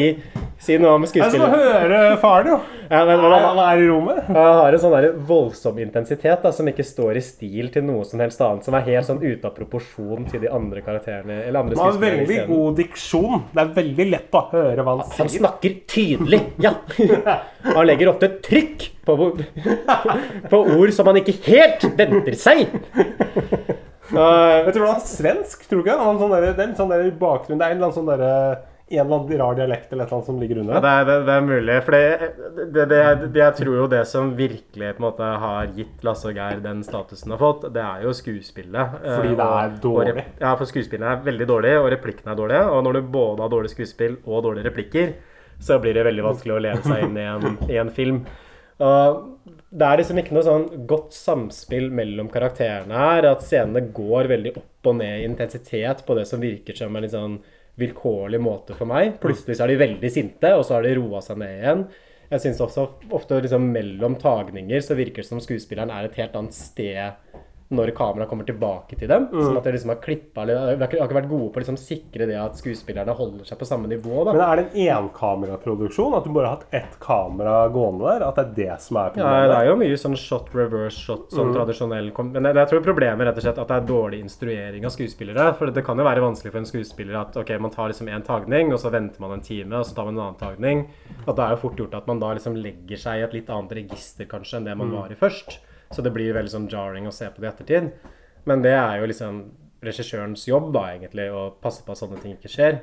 si noe om Jeg skal høre faren, jo. Ja, men, men, Han er i rommet. han har en sånn der voldsom intensitet da, som ikke står i stil til noe som helst annet. Som er helt sånn ute av proporsjon til de andre karakterene. Eller andre Han har veldig god diksjon. Det er veldig lett å høre hva han sier. Han snakker tydelig, ja. Han legger ofte trykk på, på ord som han ikke helt venter seg. Og- Jeg tror han er svensk, tror du ikke? Han sånn der, det er en sånn der bakgrunn. Det er en eller annen sånn derre en eller annen rar dialekt eller annet som ligger Ja, det, er, det, det er mulig. For det, det, jeg tror jo det som virkelig på en måte har gitt Lasse og Geir den statusen de har fått, det er jo skuespillet. Eh, Fordi det er og- og dårlig. ja, for skuespillet er veldig dårlig, og replikkene er dårlige. Og når du både har dårlig skuespill og dårlige replikker, så blir det veldig vanskelig å leve seg inn i en, i en film. Og det er liksom ikke noe sånn godt samspill mellom karakterene her. At scenene går veldig opp og ned i intensitet på det som virker som en litt sånn vilkårlig måte for meg. Plutselig så er de veldig sinte, og så har de roa seg ned igjen. Jeg syns også ofte liksom mellom tagninger så virker det som skuespilleren er et helt annet sted når kameraet kommer tilbake til dem. Sånn at de liksom har klippa Vi har ikke har ikke vært gode på å liksom sikre det at skuespillerne holder seg på samme nivå. da. Men er det en enkameraproduksjon? At du bare har hatt ett kamera gående der? At det er det som er problemet? Ja, det er jo mye sånn shot, reverse shot, sånn tradisjonell Men jeg, jeg tror problemet rett og slett at det er dårlig instruering av skuespillere. For det kan jo være vanskelig for en skuespiller at ok, man tar liksom én tagning, og så venter man en time, og så tar man en annen tagning. At det er jo fort gjort at man da liksom legger seg i et litt annet register kanskje enn det man var i først. Så det blir veldig sånn jarring å se på det i ettertid. Men det er jo liksom regissørens jobb, da, egentlig, å passe på at sånne ting ikke skjer.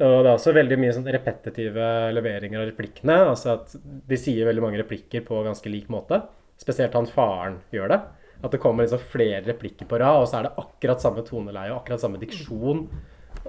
Og det er også veldig mye sånn repetitive leveringer av replikkene. Altså at de sier veldig mange replikker på ganske lik måte. Spesielt han faren gjør det. At det kommer liksom flere replikker på rad, og så er det akkurat samme toneleie og akkurat samme diksjon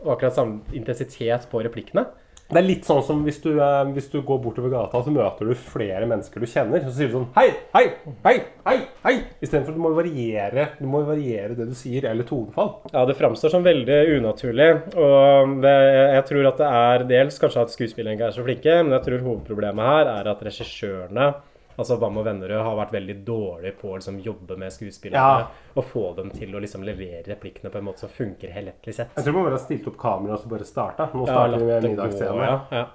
og akkurat samme intensitet på replikkene. Det er litt sånn som hvis du, eh, hvis du går bortover gata, så møter du flere mennesker du kjenner. Så sier du sånn Hei, hei, hei, hei, hei! Istedenfor at du må variere Du må variere det du sier, eller tonefall. Ja, det framstår som veldig unaturlig. Og det, jeg tror at det er dels kanskje at skuespillerne ikke er så flinke, men jeg tror hovedproblemet her er at regissørene, altså Bam og Vennerød, har vært veldig dårlige på å liksom, jobbe med skuespillerne Ja. og få dem til å liksom, levere replikkene på en måte som funker helhetlig sett. Jeg tror man bare har stilt opp kamera og så bare starta. Nå starter ja, vi med middagsscenen. middagsscene. Ja, ja.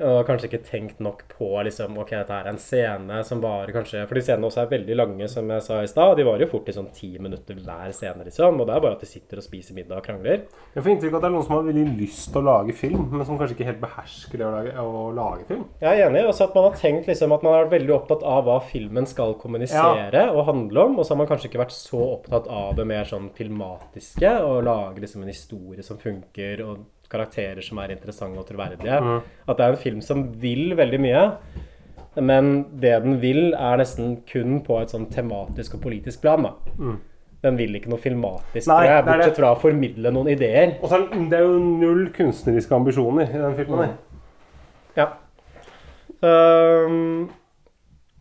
Og kanskje ikke tenkt nok på liksom, ok, dette er en scene som varer kanskje For de scenene også er veldig lange, som jeg sa i stad. De varer jo fort i sånn ti minutter hver scene, liksom. Og det er bare at de sitter og spiser middag og krangler. Jeg får inntrykk av at det er noen som har veldig lyst til å lage film, men som kanskje ikke helt behersker det å lage, å lage film. Jeg er enig. Også at man har tenkt liksom at man har vært veldig opptatt av hva filmen skal kommunisere og handle om. Og så har man kanskje ikke vært så opptatt av det mer sånn filmatiske. Og lage liksom en historie som funker, og karakterer som er interessante og troverdige. At det er en film som vil veldig mye. Men det den vil, er nesten kun på et sånn tematisk og politisk plan. da. Den vil ikke noe filmatisk, Nei, jeg, er bortsett fra å formidle noen ideer. Og så er det- det er jo null kunstneriske ambisjoner i den filmen. Mm. Ja. Ehm,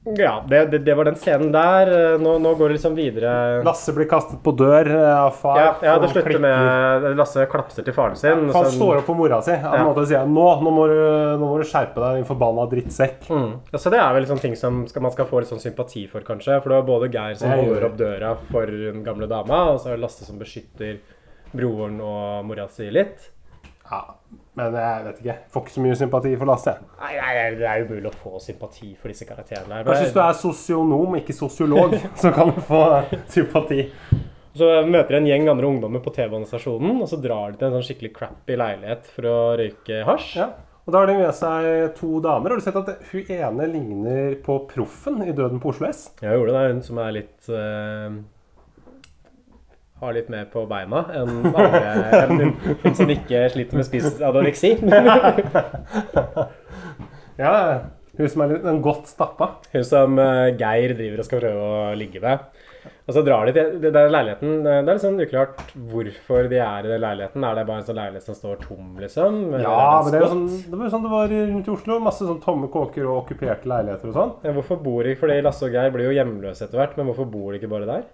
ja, det, det, det var den scenen der. Nå, nå går det liksom videre Lasse blir kastet på dør eh, av far. ja, ja, det slutter klikker. med Lasse klapser til faren sin. Ja, han står opp for mora si. Ja. måtte si nå, nå, må du, nå må du skjerpe deg, din forbanna drittsekk. Mm. Ja, så det er vel sånne ting som skal, man skal få litt sånn sympati for, kanskje. For det var både Geir som holder opp døra for den gamle dama, og så er det Lasse som beskytter broren og mora si litt. Ja, men jeg vet ikke. Får ikke så mye sympati for Lasse. Nei, nei, det er umulig å få sympati for disse karakterene. Kanskje hvis du er sosionom, ikke sosiolog, <laughs> så kan du få sympati. Så møter en gjeng andre ungdommer på T-banestasjonen, og så drar de til en sånn skikkelig crappy leilighet for å røyke hasj. Ja. Og da har de med seg to damer. Har du sett at hun ene ligner på proffen i Døden på Oslo S? Jeg gjorde det. Hun som er litt eh, Har litt mer på beina enn andre. enn hun, hun som ikke sliter med spiseadoreksi. <laughs> Ja, hun som er litt en godt stappa. Hun som eh, Geir driver og skal prøve å ligge med. Og så drar de til det der leiligheten. Det er litt sånn uklart hvorfor de er i den leiligheten. Er det bare en sånn leilighet som står tom, liksom? Eller Ja, men det, er jo sånn, det var jo sånn det var rundt i Oslo. Masse sånn tomme kåker og okkuperte leiligheter og sånn. Ja, hvorfor bor de Fordi Lasse og Geir blir jo hjemløse etter hvert, men hvorfor bor de ikke bare der?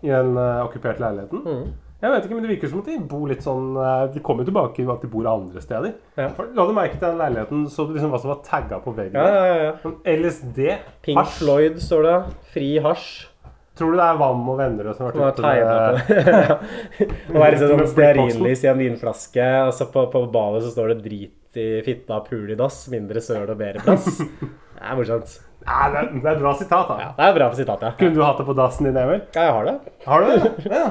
I den uh, okkuperte leiligheten. Mm. Jeg vet ikke, men Det virker som at de bor litt sånn eh, De kommer jo tilbake til at de bor andre steder. Ja. La du merke til den leiligheten så du liksom hva som var tagga på veggen? Ja, ja, ja. Sånn LSD, Pink hasj. Floyd står det. Fri hasj. Tror du det er Vam og venner som har vært ute med. <laughs> <laughs> Og er liksom sånn stearinlys i en vinflaske. Og så på, på badet så står det 'drit i fitta, pul i dass, mindre søl og bedre plass'. <laughs> Det er morsomt. Ja, det, er, det er et bra sitat, da. Ja, det er bra sitat, ja. Kunne du hatt det på dassen din, Emil? Ja, jeg har det. Har du det? <laughs> Ja.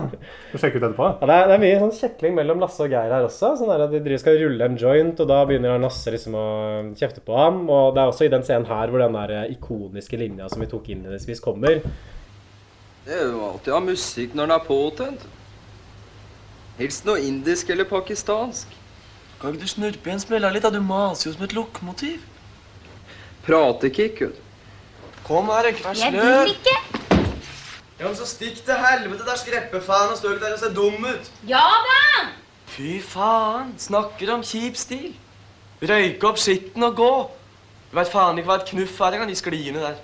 Skal sjekke ut etterpå. Ja, det, er, det er mye sånn kjekling mellom Lasse og Geir her også. Sånn der at De driver skal rulle en joint, og da begynner Lasse liksom å kjefte på ham. Og det er også i den scenen her hvor den der eh, ikoniske linja som vi tok innledningsvis, kommer. Det er jo alltid å ha musikk når den er påtent. Helst noe indisk eller pakistansk. Kan ikke du snurpe igjen smella litt? da? Du maser jo som et lokomotiv. Pratekick, vet du. Kom her, ikke vær Jeg vil ikke. Ja, men så stikk til helvete, der skreppefan og stå ikke der og ser dum ut. Ja da! Fy faen, snakker om kjip stil. Røyke opp skitten og gå. Du vet faen ikke hva et knuff er engang, de skliene der.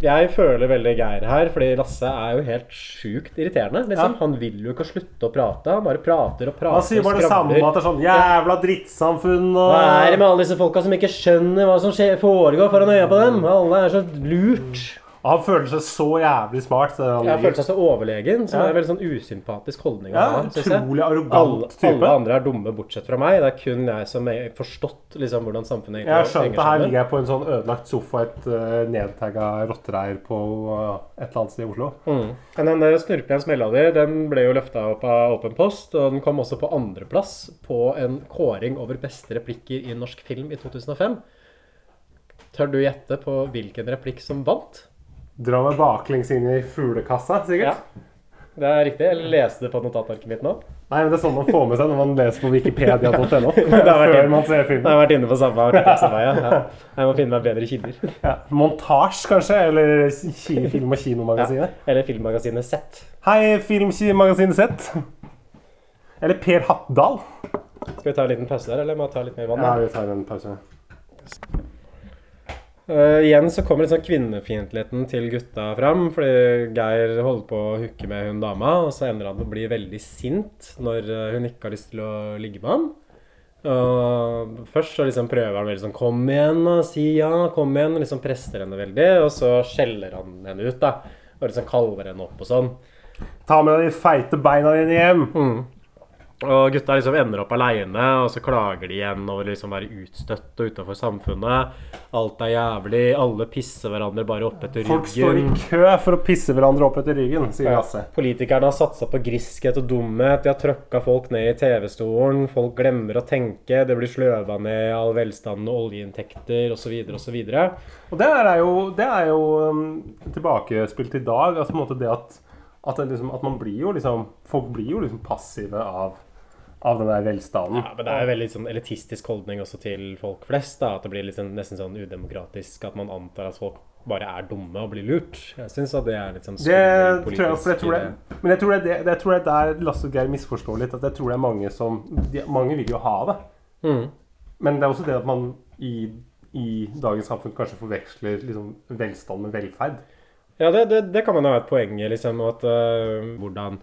Jeg føler veldig Geir her, fordi Lasse er jo helt sjukt irriterende. Liksom. Ja. Han vil jo ikke slutte å prate. Han bare prater og prater Han sier bare det samme at det er sånn jævla drittsamfunn og Hva er det med alle disse folka som ikke skjønner hva som foregår foran øya på dem? Alle er så lurt. Han føler seg så jævlig smart. så han Jeg føler seg så overlegen, som Ja. er en veldig sånn usympatisk holdning. å Ja, ha, utrolig arrogant alle, type. Alle andre er dumme, bortsett fra meg. Det er kun jeg som har forstått liksom, hvordan samfunnet Jeg har sammen. skjønt skjønte her ligger jeg på en sånn ødelagt sofa et uh, nedtagga rottereir på uh, et eller annet sted i Oslo. Mm. Men den der Snurpe smella di, den ble jo løfta opp av Åpen post, og den kom også på andreplass på en kåring over beste replikker i norsk film i 2005. Tør du gjette på hvilken replikk som vant? Dra meg baklengs inn i fuglekassa, sikkert. Ja. Det er riktig. Eller leste det på notatarket mitt nå? Nei, men Det er sånn man får med seg når man leser på wikipedia.no. <laughs> Det har vært Før man ser Jeg filmen. har vært inne på samme <laughs> artikkelsamarbeid. Ja. Ja. Jeg må finne meg bedre kilder. Ja. Montasj, kanskje? Eller Film- og kinomagasinet. Ja. Eller filmmagasinet Z. Hei, Filmmagasinet Z. Eller Per Hattdal. Skal vi ta en liten pause der, eller må vi ta litt mer vann? Ja, vi tar en pause. Eh, igjen så kommer liksom kvinnefiendtligheten til gutta fram. Fordi Geir holder på å hooke med hun dama, og så ender han på å bli veldig sint når eh, hun ikke har lyst til å ligge med ham. Uh, først så liksom prøver han veldig sånn 'Kom igjen, da. Si ja. Kom igjen.' og Liksom presser henne veldig. Og så skjeller han henne ut, da. Og liksom kaller henne opp og sånn. Ta med deg de feite beina dine hjem. Og gutta liksom ender opp aleine, og så klager de igjen over liksom å være utstøtt og utafor samfunnet. Alt er jævlig. Alle pisser hverandre bare opp etter ryggen. Folk står i kø for å pisse hverandre opp etter ryggen, sier Lasse. Politikerne har satsa på griskhet og dumhet. De har trøkka folk ned i TV-stolen. Folk glemmer å tenke. Det blir sløva ned all velstanden og oljeinntekter osv. osv. Og det er jo, det er jo um, tilbakespilt i dag. Altså på en måte det at, at, liksom, at man blir liksom Folk blir jo liksom passive av, av den der velstanden. Ja, men det er jo veldig sånn elitistisk holdning også til folk flest. da, At det blir sånn, nesten sånn udemokratisk. At man antar at folk bare er dumme og blir lurt. Jeg syns at det er litt sånn Det tror jeg, for jeg tror det, men jeg tror det, det, jeg tror det er der Lasse og Geir misforstår litt. At jeg tror det er mange som de, Mange vil jo ha det. Mm. Men det er også det at man i, i dagens samfunn kanskje forveksler liksom velstand med velferd. Ja, det, det, det kan man ha et poeng i. liksom, øh, Hvordan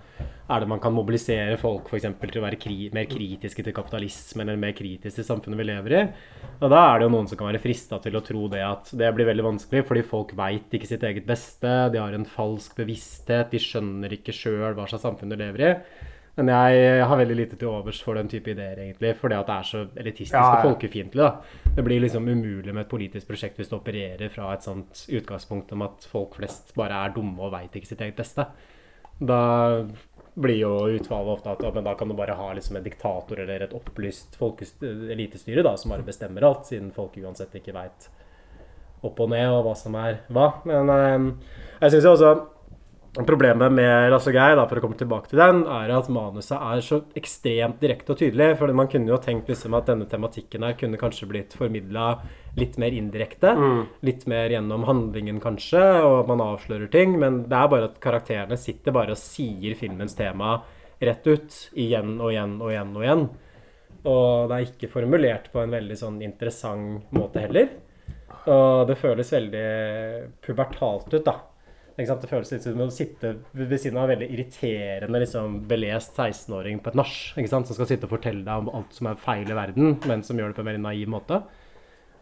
er det man kan mobilisere folk for eksempel, til å være kri mer kritiske til kapitalismen eller mer kritiske til samfunnet vi lever i? Og Da er det jo noen som kan være frista til å tro det at det blir veldig vanskelig, fordi folk veit ikke sitt eget beste, de har en falsk bevissthet, de skjønner ikke sjøl hva slags samfunn de lever i. Men jeg har veldig lite til overs for den type ideer, egentlig. Fordi at det er så elitistisk Ja, ja. og folkefiendtlig. da. Det blir liksom umulig med et politisk prosjekt hvis det opererer fra et sånt utgangspunkt om at folk flest bare er dumme og veit ikke sitt eget beste. Da blir jo utfallet ofte at men da kan du bare ha liksom en diktator eller et opplyst elitestyre da, som bare bestemmer alt, siden folk uansett ikke veit opp og ned og hva som er hva. Men eh, jeg syns jo også Problemet med Lasse Geir, da, for å komme tilbake til den, er at manuset er så ekstremt direkte og tydelig. For man kunne jo tenkt liksom at denne tematikken her kunne kanskje blitt formidla litt mer indirekte. Litt mer gjennom handlingen, kanskje, og at man avslører ting. Men det er bare at karakterene sitter bare og sier filmens tema rett ut. Igjen og igjen og igjen og igjen. Og det er ikke formulert på en veldig sånn interessant måte heller. Og det føles veldig pubertalt ut, da. Det føles litt som å sitte ved siden av en veldig irriterende, liksom, belest 16-åring på et nach. Som skal sitte og fortelle deg om alt som er feil i verden, men som gjør det på en veldig naiv måte.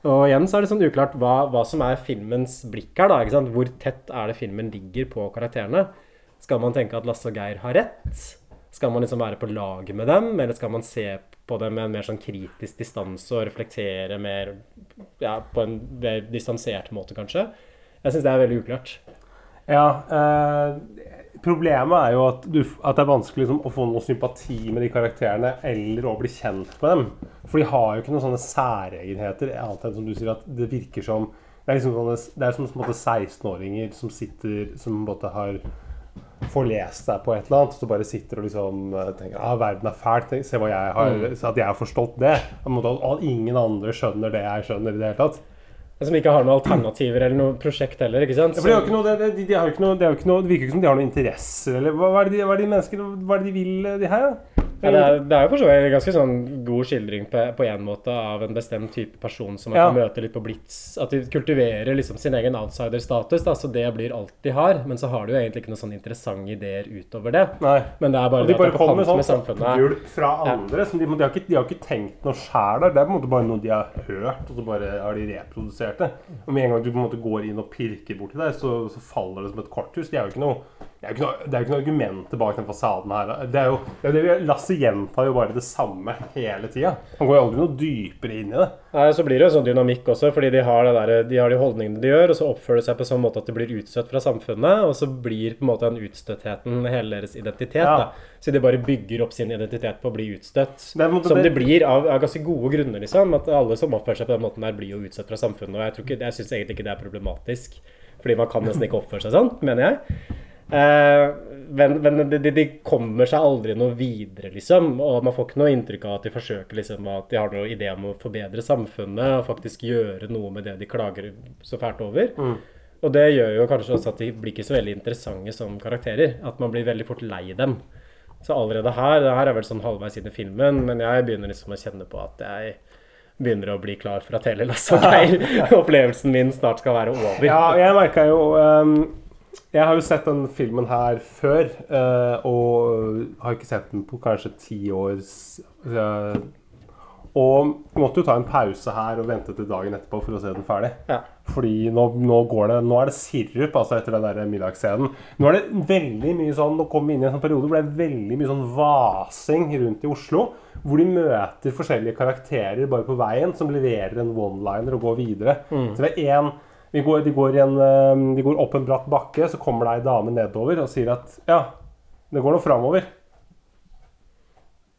Og igjen så er det sånn uklart hva, hva som er filmens blikk her. da? Hvor tett er det filmen ligger på karakterene? Skal man tenke at Lasse og Geir har rett? Skal man liksom være på lag med dem, eller skal man se på dem med en mer sånn kritisk distanse og reflektere mer ja, på en mer distansert måte, kanskje? Jeg syns det er veldig uklart. Ja, eh, Problemet er jo at, du, at det er vanskelig liksom, å få noe sympati med de karakterene eller å bli kjent med dem. For de har jo ikke noen sånne særegenheter. Annet enn som du sier at det virker som Det er liksom sånne, det er som på en måte 16-åringer som sitter Som på en måte har får lest seg på et eller annet, så bare sitter og liksom eh, tenker ah, verden er fæl, tenk, se hva jeg har, at jeg har forstått det. At ingen andre skjønner det jeg skjønner i det hele tatt. Som ikke har noen alternativer eller noe prosjekt heller. ikke sant? Ja, for det, de, de har jo ikke noe, det virker ikke som de har noen interesser, eller hva, hva, er det de, hva er det de mennesker Hva er det de vil, de her? da? Ja, det, er, det er jo for så vidt en ganske sånn god skildring på, én måte av en bestemt type person som man Ja. kan møte litt på blits. At de kultiverer liksom sin egen outsider-status, så det blir alt de har. Men så har de jo egentlig ikke noen sånn interessante ideer utover det. Nei. Men det er bare Og de det bare at det er kommer med sånn hjelp fra andre. Som de, de, har ikke, de har ikke tenkt noe sjæl der. Det er på en måte bare noe de har hørt, og så bare har de reprodusert det. Og med en gang du på en måte går inn og pirker borti der, så, så faller det som et korthus. De er jo ikke noe det er jo ikke noe, jo noe argument bak den fasaden her. Det er jo, det er det Lasse gjentar jo bare det samme hele tida. Han går jo aldri noe dypere inn i det. Nei, Så blir det jo sånn dynamikk også, fordi de har, det der, de har de holdningene de gjør, og så oppfører de seg på sånn måte at de blir utstøtt fra samfunnet, og så blir på en måte den utstøttheten hele deres identitet. Ja. da. Så de bare bygger opp sin identitet på å bli utstøtt. Som det- de blir av, av ganske gode grunner, liksom. At alle som oppfører seg på den måten der, blir jo utstøtt fra samfunnet. Og jeg, ikke, jeg syns egentlig ikke det er problematisk, fordi man kan nesten ikke oppføre seg sånn, mener jeg. Eh, men men de, de, kommer seg aldri noe videre, liksom. Og man får ikke noe inntrykk av at de forsøker liksom at de har noen idé om å forbedre samfunnet og faktisk gjøre noe med det de klager så fælt over. Og det gjør jo kanskje også at de blir ikke så veldig interessante som karakterer. At man blir veldig fort lei dem. Så allerede her Det her er vel sånn halvveis inn i filmen, men jeg begynner liksom å kjenne på at jeg begynner å bli klar for at hele Lasse Geir-opplevelsen <laughs> min snart skal være over. Ja, jeg merka jo ehm, Jeg har jo sett den filmen her før, eh, og har ikke sett den på kanskje ti år. eh, og måtte jo ta en pause her og vente til dagen etterpå for å se den ferdig. Ja. Fordi nå, nå går det Nå er det sirup altså etter den der middagsscenen. Nå er det veldig mye sånn Nå kommer vi inn i en sånn periode hvor det er veldig mye sånn vasing rundt i Oslo. Hvor de møter forskjellige karakterer bare på veien som leverer en one-liner og går videre. Så det er en de går, de, går en, eh, de går opp en bratt bakke, så kommer det ei dame nedover og sier at Ja, det går nå framover.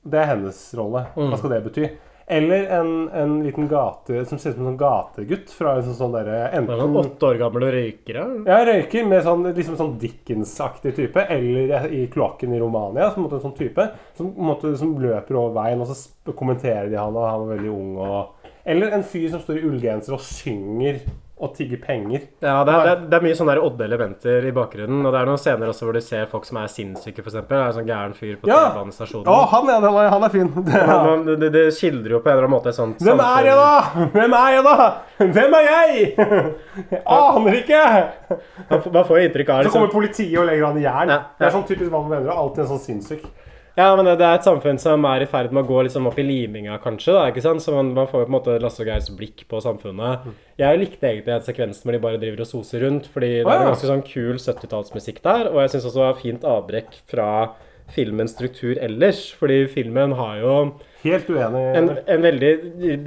Det er hennes rolle. Hva skal det bety? Eller en, en liten gate som ser ut som en sånn gategutt fra en sånn, sånn derre er enten noen åtte år gamle røykere. ja, røyker med sånn, liksom sånn Dickens-aktig type. Eller i kloakken i Romania, som, måtte en sånn type. Som, måtte, som løper over veien, og så kommenterer de han, og han var veldig ung. Og, eller en fyr som står i ullgenser og synger og tigge penger. Ja, det er, det er, det er mye sånne Odde-elementer i bakgrunnen. Og det er noen scener også hvor du ser folk som er sinnssyke, f.eks. Det en sånn gæren fyr på Ja! T-banestasjonen. Ja, han er, han er, fin! Det, ja. man- Det, det skildrer jo på en eller annen måte et sånt Hvem er jeg, da? Hvem er jeg, da? Hvem er jeg? Jeg aner ikke! Man får, man får inntrykk av Så kommer liksom, politiet og legger han i jern. Ja, ja. Det er sånn typisk hva man mener. Alltid en sånn sinnssyk. Ja, men det, er et samfunn som er i ferd med å gå liksom opp i liminga, kanskje. da, ikke sant? Så man, man får jo på en måte Lasse og Geirs blikk på samfunnet. Jeg likte egentlig den sekvensen hvor de bare driver og soser rundt, fordi det er ganske sånn kul 70-tallsmusikk der. Og jeg syns også det var fint avbrekk fra filmens struktur ellers, fordi filmen har jo Helt uenig. en, en veldig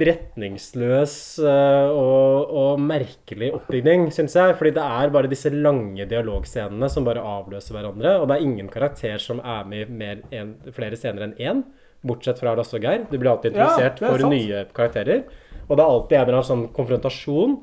retningsløs eh, og, og merkelig oppbygning, syns jeg. Fordi det er bare disse lange dialogscenene som bare avløser hverandre. Og det er ingen karakter som er med i flere scener enn én. Bortsett fra Lasse og Geir. Du blir alltid Ja, introdusert det er for nye karakterer. Og det er alltid en eller annen sånn konfrontasjon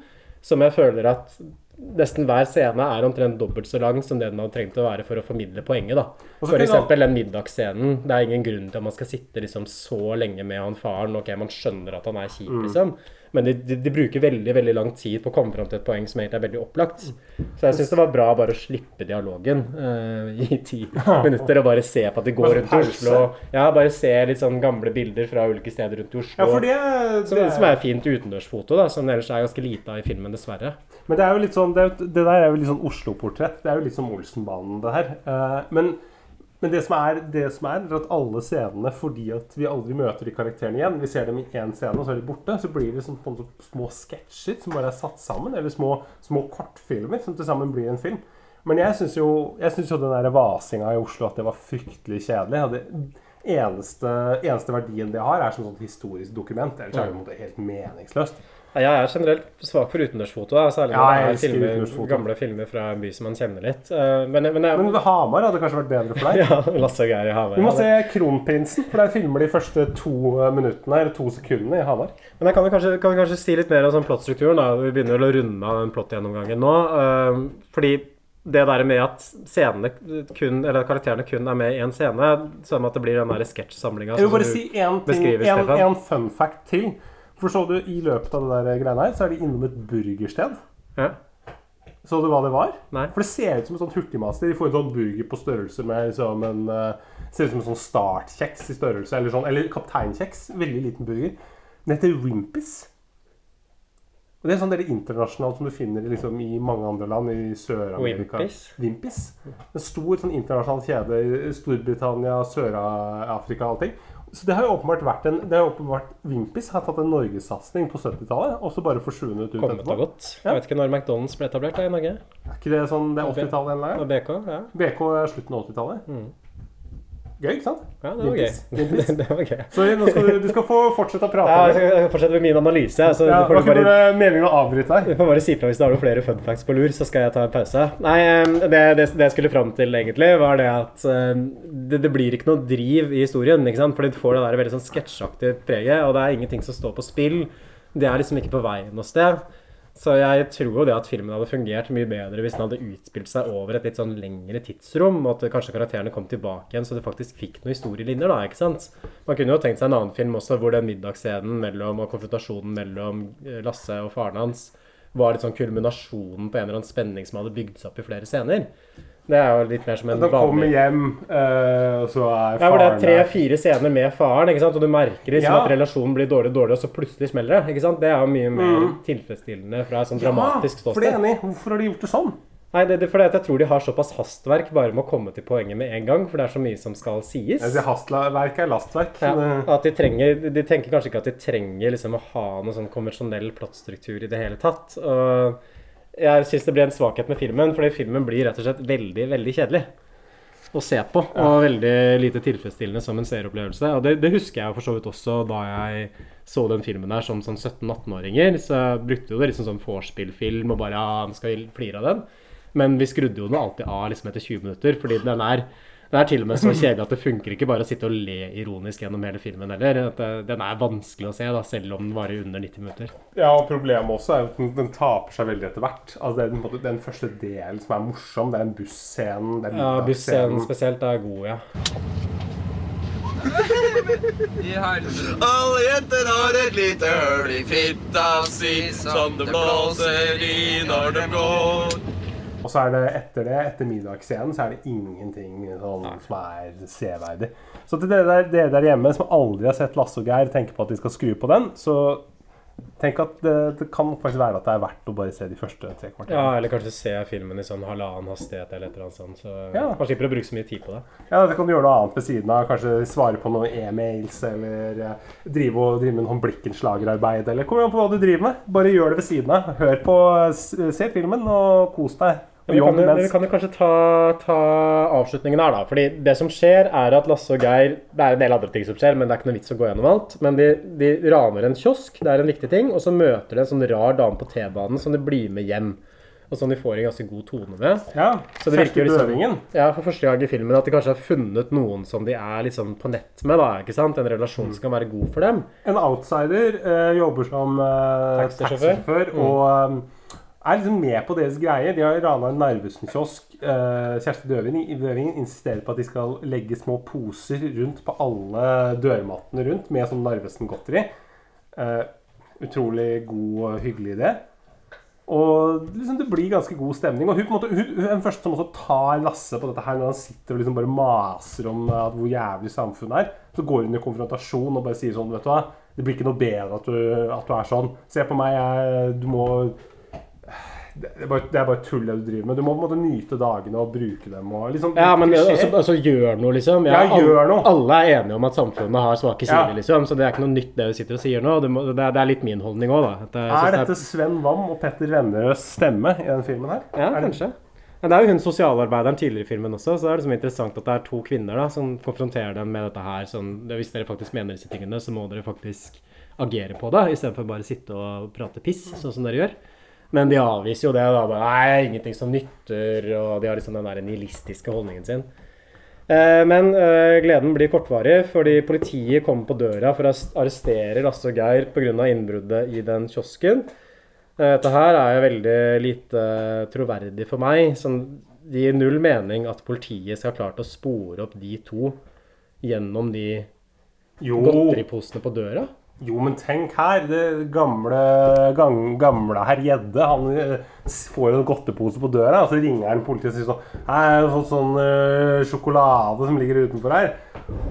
som jeg føler at nesten hver scene er omtrent dobbelt så lang som det den hadde trengt å være for å formidle poenget. da. F.eks. Den middagsscenen. Det er ingen grunn til at man skal sitte liksom så lenge med han faren. Ok, man skjønner at han er kjip, Mm. Men de, de, de bruker veldig veldig lang tid på å komme fram til et poeng som egentlig er veldig opplagt. Så jeg syns det var bra bare å slippe dialogen uh, i ti <laughs> minutter og bare se på at de går rundt i. Oslo. Ja, bare se litt sånn gamle bilder fra ulike steder rundt i Oslo. Ja, for det, som, det som er fint utendørsfoto, da, som ellers er ganske lite av i filmen, dessverre. Men det er jo litt sånn Det, det der er jo litt sånn Oslo-portrett. Det er jo litt som Olsenbanen, det her. Uh, men men det som, er, det som er, er at alle scenene, fordi at vi aldri møter de karakterene igjen Vi ser dem i én scene, og så er de borte. Så blir det sånn, på små sketsjer som bare er satt sammen. Eller små, små kortfilmer som til sammen blir en film. Men jeg syns jo, jo den der vasinga i Oslo at det var fryktelig kjedelig. Ja, det eneste, eneste verdien det har, er som sånt historisk dokument. Ellers er det helt meningsløst. Jeg er generelt svak for utendørsfoto, særlig Ja, når jeg det er filmer, gamle filmer fra en by som man kjenner litt. Eh, Men, men, jeg, Men Hamar hadde kanskje vært bedre for deg? <laughs> ja, Lasse og Geir i Hamar. Vi må se Kronprinsen, for der filmer de første to eh, minuttene, eller to sekundene i Hamar. Men jeg kan, kanskje, kan vi kanskje si litt mer om sånn plottstrukturen? da? Vi begynner å runde av den plottgjennomgangen nå. eh, fordi det der med at scenene kun, eller karakterene kun er med i én scene, som at det blir den sketsjsamlinga vil bare si en ting, beskriver, en, Stefan. en fun fact til. For så du, i løpet av det der greiene her, så er de innom et burgersted. ja. Så du hva det var? Nei. For det ser ut som en sånn hurtigmaster. De får en sånn burger på størrelse med liksom en eh, Ser ut som en sånn startkjeks i størrelse. Eller, sånn, eller kapteinkjeks. Veldig liten burger. Den heter Wimpis. Og Det er sånn del internasjonalt som du finner liksom, i mange andre land. I Sør-Amerika. Wimpis? Wimpis. En stor sånn internasjonal kjede i Storbritannia, Sør-Afrika og allting. Så det har jo åpenbart vært en det har jo åpenbart Wimpis har tatt en norgessatsing på 70-tallet, og så bare forsvunnet ut Kommet og gått. Ja. Jeg vet ikke når McDonald's ble etablert da, i Norge. Er ikke det sånn det er 80-tallet en Og? BK, ja. BK er slutten av 80-tallet. Gøy, ikke sant? ja det var gøy. <laughs> Wimpis. det var gøy. Så nå skal du, du skal få fortsette å prate. Ja, jeg skal fortsette med min analyse. Så Ja, du var bare meningen å avbryte deg. Du får bare si fra hvis du har noen flere fun facts på lur, så skal jeg ta en pause. Nei, det, det, det jeg skulle fram til, egentlig, var det at det, det blir ikke noe driv i historien. ikke sant? Fordi du får det der veldig sånn sketsjaktige preget, og det er ingenting som står på spill. Det er liksom ikke på vei noe sted. Så jeg tror jo det at filmen hadde fungert mye bedre hvis den hadde utspilt seg over et litt sånn lengre tidsrom, og at kanskje karakterene kom tilbake igjen, så det faktisk fikk noen historielinjer, da, ikke sant? Man kunne jo tenkt seg en annen film også, hvor den middagsscenen mellom, og konfrontasjonen mellom eh, Lasse og faren hans var litt sånn kulminasjonen på en eller annen spenning som hadde bygd seg opp i flere scener. Det er jo litt mer som en vanlig De kommer hjem, øh, og så er faren... ja, hvor det er tre-fire scener med faren, ikke sant? og du merker liksom Ja. at relasjonen blir dårlig, dårlig, og så plutselig smeller det. ikke sant? Det er jo mye mer tilfredsstillende fra et sånn dramatisk Ja, for det er enig. Hvorfor har de gjort det sånn? Nei, det, det er fordi at jeg tror de har såpass hastverk bare med å komme til poenget med en gang, for det er så mye som skal sies. Sier Hastverk er lastverk. Ja, eh, at de trenger De tenker kanskje ikke at de trenger liksom å ha noen sånn konvensjonell plottstruktur i det hele tatt. Og jeg syns det blir en svakhet med filmen, fordi filmen blir rett og slett veldig, veldig kjedelig å se på. Og veldig lite tilfredsstillende som en seeropplevelse. Og det, det husker jeg for så vidt også da jeg så den filmen der som som 17-18-åringer. Så jeg brukte jo det liksom som vorspiel-film og bare ja, skal flire av den. Men vi skrudde jo den alltid av liksom etter 20 minutter, fordi den er den er til og med så <laughs> kjedelig at det funker ikke bare å sitte og le ironisk gjennom hele filmen heller. At den er vanskelig å se, da, selv om den varer under 90 minutter. Ja, og Problemet også er at den, den taper seg veldig etter hvert. Altså, det er den, måte- den første delen som er morsom, det er den busscenen. det er Ja, Busscenen spesielt er god, ja. Alle jenter har et lite høl i fitta si som det blåser i når det går. Og så er det etter det, etter middagsscenen, så er det ingenting sånn som er severdig. Så til dere der, dere der hjemme som aldri har sett Lasse og Geir, tenker på at de skal skru på den, så tenk at det, det kan faktisk være at det er verdt å bare se de første tre Ja, eller kanskje se filmen i sånn halvannen hastighet eller et eller annet sånt. Så Ja. man slipper å bruke så mye tid på det. Ja, det kan du gjøre noe annet ved siden av. Kanskje svare på noen e-mails, eller eh, drive, og, drive med noen blikkenslagerarbeid, eller kom igjen på hva du driver med. Bare gjør det ved siden av. Hør på, se filmen, og kos deg. Vi, kan jo, vi kan jo kanskje ta, ta avslutningen her, da. Fordi det som skjer, er at Lasse og Geir Det er en del andre ting som skjer, men det er ikke noe vits å gå gjennom alt. Men de, de raner en kiosk, det er en viktig ting, og så møter de en sånn rar dame på T-banen som de blir med hjem. Og som de får en ganske god tone med. Ja, Så det virker liksom. Ja, for første gang i filmen at de kanskje har funnet noen som de er liksom på nett med, da. ikke sant? En relasjon som kan være god for dem. En outsider eh, jobber som eh, Taxisjåfør. taxisjåfør og eh, er liksom med på deres greier. De har rana en Narvesen-kiosk. Eh, Kjersti Døvingen insisterer på at de skal legge små poser rundt på alle dørmattene rundt med sånn Narvesen-godteri. Eh, utrolig god og hyggelig idé. Og liksom, det blir ganske god stemning. Og hun, på en måte, hun, hun er den første som også tar Lasse på dette her når han sitter og liksom bare maser om hvor jævlig samfunnet er. Så går hun i konfrontasjon og bare sier sånn, vet du hva Det blir ikke noe bedre at du, at du er sånn. Se på meg, jeg, du må det er, bare, det er bare tull det du driver med. Du må på en måte nyte dagene og bruke dem. Og liksom, Ja, men altså, altså gjør noe, liksom. Ja, ja, gjør noe. Alle er enige om at samfunnet har svake sider, Ja. liksom. Så det er ikke noe nytt det du sitter og sier nå. Det, må, det, er, det er litt min holdning òg, da. At er det dette Sven Wam og Petter Vennerøds stemme i den filmen her? Ja, kanskje. Men det er jo hun sosialarbeideren tidligere i filmen også, så det er liksom interessant at det er to kvinner da, som konfronterer dem med dette her. Sånn, hvis dere faktisk mener disse tingene, så må dere faktisk agere på det, istedenfor bare sitte og prate piss, sånn som dere gjør. Men de avviser jo det. da, Nei, ingenting som nytter, og de har liksom den der nihilistiske holdningen sin. Eh, Men eh, gleden blir kortvarig, fordi politiet kommer på døra for å arrestere Lasse og Geir pga. innbruddet i den kiosken. Eh, Dette her er jo veldig lite troverdig for meg. Sånn, det gir null mening at politiet skal ha klart å spore opp de to gjennom de godteriposene på døra. Jo, men tenk her. Det gamle, gang, gamle herr Gjedde Han får jo en godtepose på døra, og så ringer han politiet og sier sånn «Hei, Jeg har fått sånn øh, sjokolade som ligger utenfor her.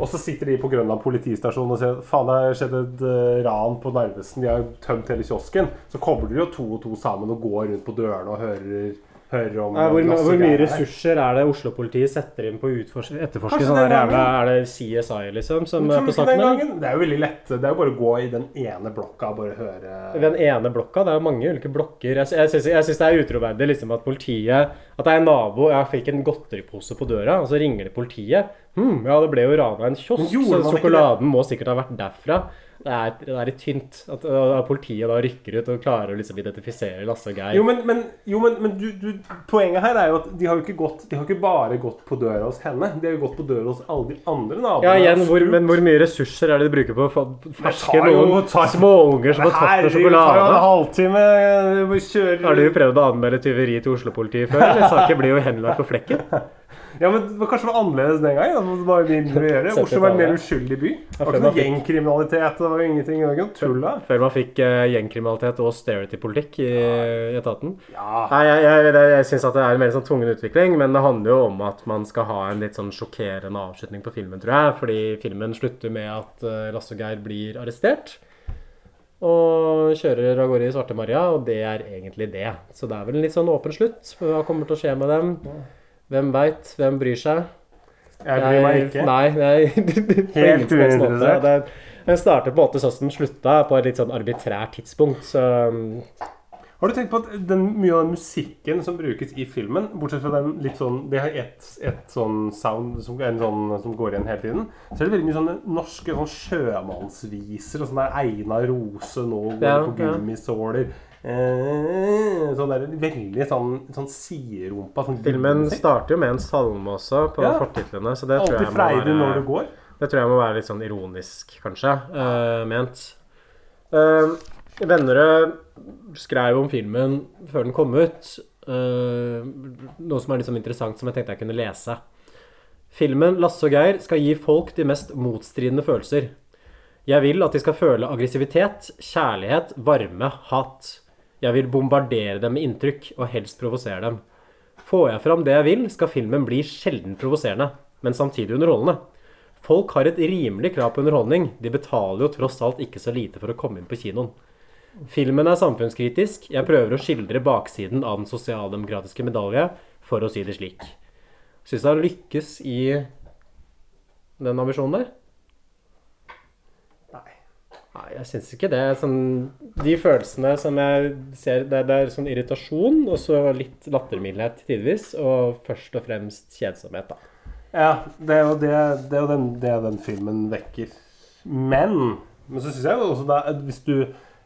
Og så sitter de på Grønland politistasjon og sier faen, det har skjedd et øh, ran på Narvesen. De har tømt hele kiosken. Så kobler de jo to og to sammen og går rundt på dørene og hører, hører om Nei, hvor, hvor mye er. ressurser er det Oslo-politiet setter inn på å etterforske sånne jævla Er det CSI, liksom, som er på saken? Det er jo veldig lett. Det er jo bare å gå i den ene blokka og bare høre Den ene blokka, det er jo mange ulike blokker. Jeg, jeg, syns, jeg syns det er utroverdig liksom, at politiet At det er en nabo Jeg fikk en godteripose på døra, og så ringer det politiet. Hm, ja, det ble jo rana en kiosk, så sjokoladen må sikkert ha vært derfra. Det er, det er litt tynt at, at politiet da rykker ut og klarer å liksom identifisere Lasse og Geir. Jo, men, men, jo, men, men du, du, poenget her er jo at de har jo ikke gått De har ikke bare gått på døra hos henne. De har jo gått på døra hos alle de andre naboene. ja, igjen, hvor, men hvor mye ressurser er det de bruker på å ferske noen småunger som har tatt noe Herregud, det tar jo en sjokolade? halvtime. Kjører Har du prøvd å anmelde tyveri til Oslo-politiet før? Saken blir jo henlagt på flekken. <laughs> Ja, men det var kanskje var annerledes den gangen. Det var mindre å <laughs> gjøre. Oslo var en mer uskyldig by. Det var ikke noe gjengkriminalitet. Det var jo ingenting. Det var ikke noe tull da. Før man fikk uh, gjengkriminalitet og austerity-politikk i, i etaten. Ja. Nei, jeg, jeg, jeg, jeg syns at det er en veldig sånn tvungen utvikling, men det handler jo om at man skal ha en litt sånn sjokkerende avslutning på filmen, tror jeg. Fordi filmen slutter med at uh, Lasse og Geir blir arrestert. Og kjører av gårde i Svarte Maria, og det er egentlig det. Så det er vel en litt sånn åpen slutt. Hva kommer til å skje med dem? Hvem veit? Hvem bryr seg? Jeg bryr meg ikke. Nei, nei <laughs> måte. uinteressert. Det- Den starter på en måte sånn som den slutta, på et litt sånn arbitrært tidspunkt. Så um, Har du tenkt på at den, mye av den musikken som brukes i filmen, bortsett fra den litt sånn Det har ett et sånn sound som, en sånn, som går igjen hele tiden. Så er det veldig mye sånne norske sånn sjømannsviser og sånn der Einar Rose nå går Ja, på gummisåler. Eh, sånn der veldig sånn, sånn siderumpa sånn filmen starter jo med en salme også, på Ja. fortitlene. Så det tror, jeg må være, når du går. det tror jeg må være litt sånn ironisk, kanskje, uh, ment. Uh, Vennerød skrev om filmen før den kom ut. Uh, noe som er litt sånn interessant, som jeg tenkte jeg kunne lese. Filmen 'Lasse og Geir' skal gi folk de mest motstridende følelser. Jeg vil at de skal føle aggressivitet, kjærlighet, varme, hat. Jeg vil bombardere dem med inntrykk, og helst provosere dem. Får jeg fram det jeg vil, skal filmen bli sjelden provoserende, men samtidig underholdende. Folk har et rimelig krav på underholdning, de betaler jo tross alt ikke så lite for å komme inn på kinoen. Filmen er samfunnskritisk, jeg prøver å skildre baksiden av den sosialdemokratiske medalje, for å si det slik. Syns han lykkes i den ambisjonen der? Nei, jeg syns ikke det. Sånn, de følelsene som jeg ser Det, det er sånn irritasjon, og så litt lattermildhet tidvis, og først og fremst kjedsomhet, da. Ja, det er jo det, det, er den, det den filmen vekker. Men Men så syns jeg også da, hvis du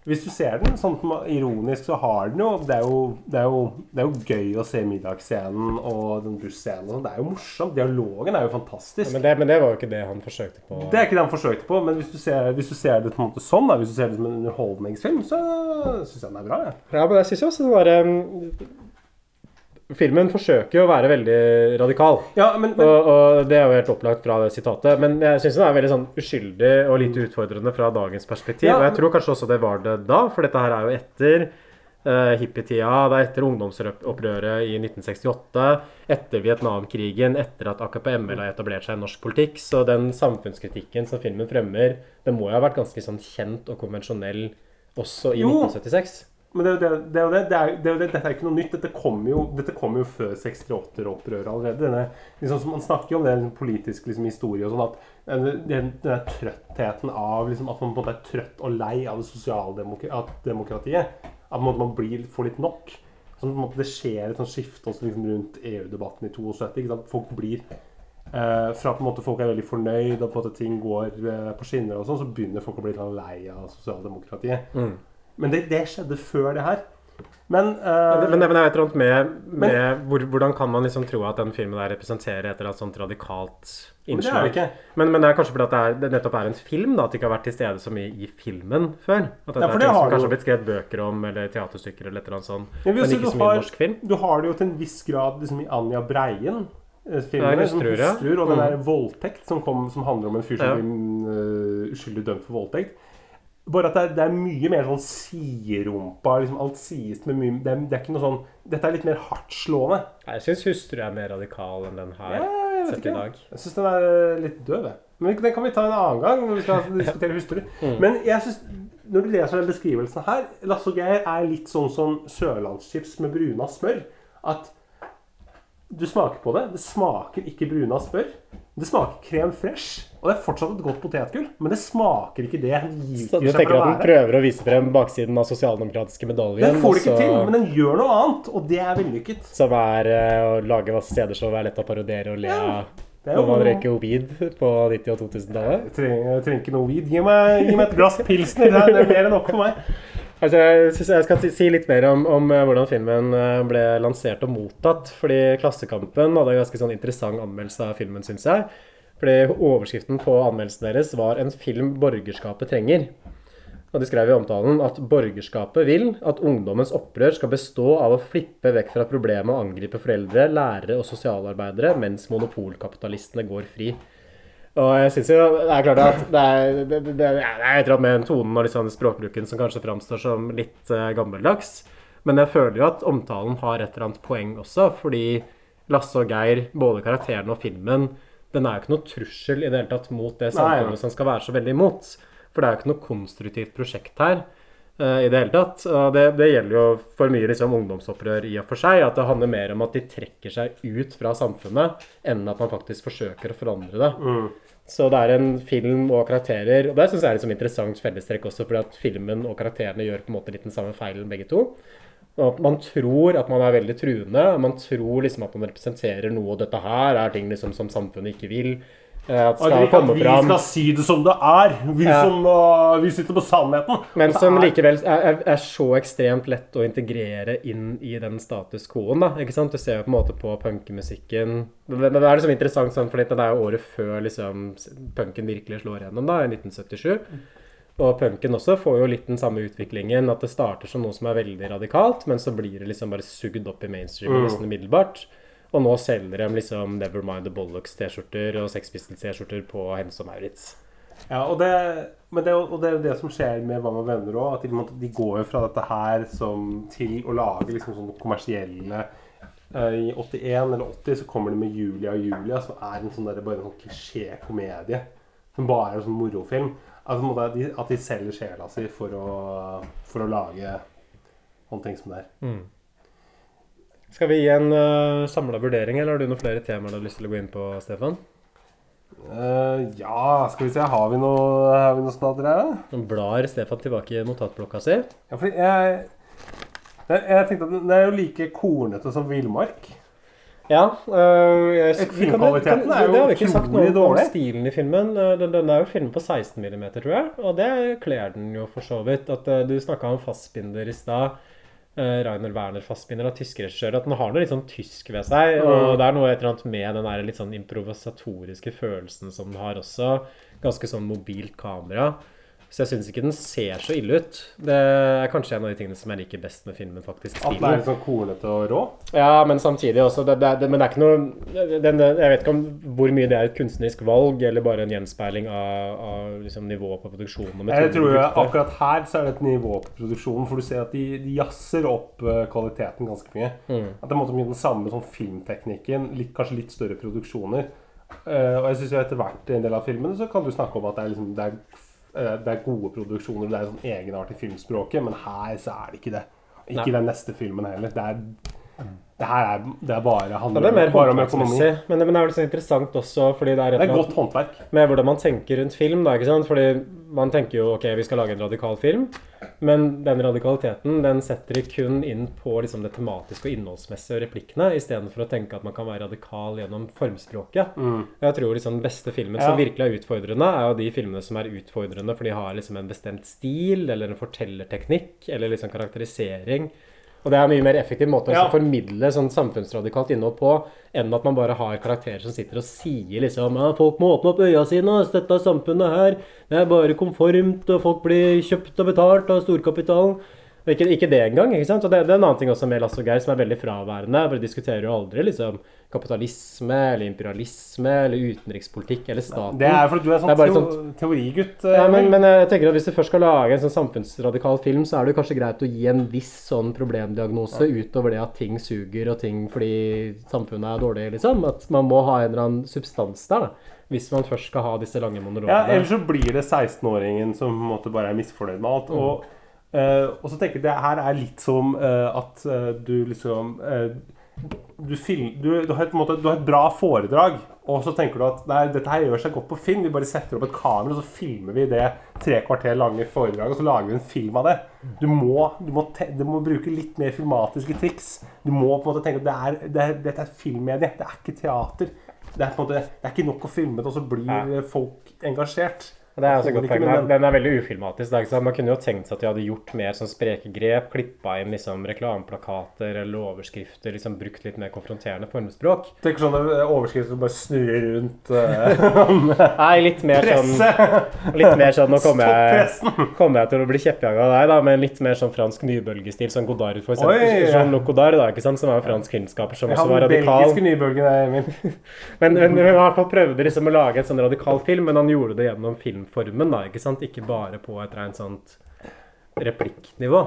hvis du ser den sånn ironisk, så har den jo det er jo, det er jo det er jo gøy å se middagsscenen og den busscenen. sånn. Det er jo morsomt. Dialogen er jo fantastisk. Men det, men det var jo ikke det han forsøkte på. Det er ikke det han forsøkte på, men hvis du ser, hvis du ser det på en måte sånn, da, hvis du ser det som en underholdningsfilm, så syns jeg den er bra. Ja, Ja, men jeg syns også det var um, Filmen forsøker jo å være veldig radikal. Ja, men, men Og, og det er jo helt opplagt fra det sitatet. Men jeg syns den er veldig sånn uskyldig og litt utfordrende fra dagens perspektiv. Ja, og jeg tror kanskje også det var det da, for dette her er jo etter uh, hippietida. Det er etter ungdomsopprøret i 1968. Etter Vietnamkrigen, etter at AKP-ML har etablert seg i norsk politikk. Så den samfunnskritikken som filmen fremmer, den må jo ha vært ganske sånn kjent og konvensjonell også i Jo. 1976. Men det, det, det, det, er, jo- det det, dette er jo ikke noe nytt. Dette kommer jo, dette kom jo før 68-opprøret allerede. Denne, liksom, man snakker jo om det politiske politisk liksom, historie og sånn at denne, den- denne trøttheten av liksom, At man på en måte er trøtt og lei av det sosialdemokratiet. At man, man blir, får litt nok. Så på en måte, det skjer et sånt skifte også liksom, rundt EU-debatten i 72. Ikke sant? Folk blir eh, fra på en måte folk er veldig fornøyd og på en måte ting går eh, på skinner, og sånn, så begynner folk å bli litt lei av sosialdemokratiet. Men det, det skjedde før det her. Men, uh, Men, men, men jeg vet med, med hvor, Hvordan kan man liksom tro at den filmen der representerer et eller annet sånt radikalt men det det innslag? ikke. Men, men det er kanskje fordi det, er, det nettopp er en film, da, at det ikke har vært til stede så mye i filmen før? At det, Ja, er ting som kanskje har blitt skrevet bøker om, eller teaterstykker eller et eller annet sånt, Ja, men, ikke du så mye har- norsk film? Du har det jo til en viss grad liksom, i Anja Breien. eh, Filmen, som Hustruer. Og den Mm. der voldtekt som, kom, som handler om en fyr som blir uh, uskyldig dømt for voldtekt. Bare at det er, det er mye mer sånn siderumpa. Liksom alt sies med mye det er, det er ikke noe sånn Dette er litt mer hardtslående. Jeg syns 'Hustru' er mer radikal enn den her. Ja, jeg vet ikke. Jeg syns den er eh, litt døv. jeg. Men den kan vi ta en annen gang når vi skal <laughs> diskutere hustru. Men jeg synes, når du leser den beskrivelsen her Lasse og Geir er litt sånn som sørlandschips med bruna smør. At du smaker på det. Det smaker ikke bruna smør. Det smaker krem fresh. Og det er fortsatt et godt potetgull, men det smaker ikke det den Så du tenker at den prøver å vise frem baksiden av sosialdemokratiske medaljen? Den får det ikke til, men den gjør noe annet, og det er vellykket. Som er eh, å lage masse stedershow, er lett å parodiere og le av. Det er Når man røyker weed på 90- og 2000-tallet. Jeg trenger, ikke noe weed. Gi meg, gi meg et glass pilsner. Det er er mer enn nok for meg. Altså, jeg synes jeg skal si- si litt mer om, om eh, hvordan filmen eh, ble lansert og mottatt. Fordi Klassekampen hadde en ganske sånn interessant anmeldelse av filmen, syns jeg. Fordi overskriften på anmeldelsen deres var 'En film borgerskapet trenger'. Og de skrev i omtalen at borgerskapet vil at ungdommens opprør skal bestå av å flippe vekk fra problemet å angripe foreldre, lærere og sosialarbeidere mens monopolkapitalistene går fri. Og jeg synes jo det er klart at det er, det, det, det er et med tonen og liksom språkbruken som kanskje framstår som litt uh, gammeldags. Men jeg føler jo at omtalen har et eller annet poeng også, fordi Lasse og Geir, både karakteren og filmen, den er jo ikke noe trussel i det hele tatt mot det samfunnet nei. som skal være så veldig imot. For det er jo ikke noe konstruktivt prosjekt her uh, i det hele tatt. Og det, det gjelder jo for mye liksom, ungdomsopprør i og for seg. At det handler mer om at de trekker seg ut fra samfunnet, enn at man faktisk forsøker å forandre det. Så det er en film og karakterer Og det syns jeg er et liksom interessant fellestrekk også, fordi at filmen og karakterene gjør på en måte litt den samme feilen begge to. Man tror at man er veldig truende. Man tror liksom at man representerer noe, og dette her er ting liksom som samfunnet ikke vil. eh, At skal ikke komme at vi fram. skal si det som det er. Vi, Ja. som, uh, vi sitter på sannheten. Men som likevel er, er, så ekstremt lett å integrere inn i den status quo-en. ikke sant? Du ser jo på en måte på punkemusikken det er liksom interessant, sånn, det den er jo året før liksom, punken virkelig slår gjennom, da, i 1977. Og punken også får jo litt den samme utviklingen, at det starter som noe som er veldig radikalt, men så blir det liksom bare sugd opp i mainstream nesten umiddelbart. Og nå selger de liksom Nevermind the Bollocks-T-skjorter og Sex Pistols-T-skjorter på Hennes og Maurits. Ja, og det, men det, og det er jo det som skjer med Hva med venner òg. At de, de går jo fra dette her som, til å lage liksom sånne kommersielle eh, I 81 eller 80 så kommer de med Julia og Julia, som er en sånn der, bare en sånn klisjé-komedie. Som bare er en sånn morofilm. Altså, at, de, at de selger sjela si for å, for å lage sånne ting som det er. Skal vi gi en uh, samla vurdering, eller har du noen flere temaer du har lyst til å gå inn på, Stefan? Uh, ja, skal vi se Har vi noe, har vi noe snadder her, da? Nå blar Stefan tilbake i notatblokka si. Ja, fordi jeg, jeg, jeg tenkte at den er jo like kornete som villmark. Ja. øh, kan- filmkvaliteten er jo Det har vi ikke sagt noe om stilen i filmen. Øh, Den, den er jo filmet på 16 mm, tror jeg. Og det kler den jo for så vidt. At øh, Du snakka om fastbinder i stad. Rainer Werner Fassbinder av tyske regissører. At den har noe litt sånn tysk ved seg. Og det er noe et eller annet med den der litt sånn improvisatoriske følelsen som den har også. Ganske sånn mobilt kamera. Så jeg syns ikke den ser så ille ut. Det er kanskje en av de tingene som jeg liker best med filmen. faktisk At den er litt sånn kolete og rå. Ja, men samtidig også det, det, det, Men det er ikke noe den, Jeg vet ikke om hvor mye det er et kunstnerisk valg, eller bare en gjenspeiling av, av liksom, nivået på produksjonen. Jeg tror jeg, akkurat her så er det et nivå på produksjonen, for du ser at de, de jazzer opp eh, kvaliteten ganske mye. At det er mye den samme sånn filmteknikken, litt, kanskje litt større produksjoner. Uh, og jeg synes jo etter hvert i en del av filmene så kan du snakke om at det er, liksom, det er, det er gode produksjoner, det er sånn egenart i filmspråket, men her så er det ikke det. Ikke Nei. den neste filmen heller. Det er, det her er, det er bare, handler det er mer bare om økonomi. men, det- men det er vel så interessant også fordi det er et Det er godt håndverk. med hvordan man tenker rundt film. Da, ikke sant? Fordi man tenker jo ok, vi skal lage en radikal film, men den radikaliteten den setter de kun inn på liksom, det tematiske og innholdsmessige og replikkene, istedenfor å tenke at man kan være radikal gjennom formspråket. Jeg tror liksom den beste filmen som virkelig er utfordrende, er jo de filmene som er utfordrende for de har liksom en bestemt stil, eller en fortellerteknikk, eller liksom karakterisering. Og det er en mye mer effektiv måte å Ja. formidle sånn samfunnsradikalt innhold på, enn at man bare har karakterer som sitter og sier liksom ja, 'Folk må åpne opp øya sine, dette samfunnet her. Det er bare konformt, og folk blir kjøpt og betalt av storkapitalen'. Ikke, ikke det engang. ikke sant? Og det, det er en annen ting også med Lasse og Geir som er veldig fraværende. for De diskuterer jo aldri liksom kapitalisme eller imperialisme eller utenrikspolitikk eller staten. Det er fordi du er sånn, er bare teo sånn- teorigutt. Ja, eh, men, men jeg tenker at Hvis du først skal lage en sånn samfunnsradikal film, så er det kanskje greit å gi en viss sånn problemdiagnose utover det at ting suger og ting fordi samfunnet er dårlig, liksom. At man må ha en eller annen substans der, da. Hvis man først skal ha disse lange monologene. Ja, Eller så blir det 16-åringen som på en måte bare er misfornøyd med alt. Og, eh, og så tenker jeg det her er litt som uh, at uh, du liksom du, film, du, du, har et, måte, du har et bra foredrag, og så tenker du at nei, dette her gjør seg godt på film. Vi bare setter opp et kamera, og så filmer vi det tre kvarter lange foredraget, og så lager vi en film av det. Du må, du må, te, du må bruke litt mer filmatiske triks. Du må på en måte tenke at det er, det er, dette er filmmedie, det er ikke teater. Det er, måte, det er ikke nok å filme det, og så blir folk engasjert. Det er også godt poeng. Den er, den er veldig ufilmatisk. Det er sant? Man kunne jo tenkt seg at de hadde gjort mer sånn spreke grep, klippa inn liksom reklameplakater eller overskrifter, liksom brukt litt mer konfronterende formspråk. Tenker sånne overskrifter som bare snurrer rundt uh, <laughs> Nei, litt mer sånn Presse! Litt mer sånn, Nå <laughs> kommer jeg, <laughs> kommer jeg til å bli kjeppjaga av deg, da, men litt mer sånn fransk nybølgestil, som Godard, for eksempel. Oi, ja. Jean-Luc Godard, da, ikke sant, som er en fransk filmskaper, som også var radikal. belgiske nybølgen der, Emil. Men, men, men i hvert fall prøvde liksom å lage en sånn radikal film, men filmformen, da, ikke sant? Ikke bare på et rent sånt replikknivå.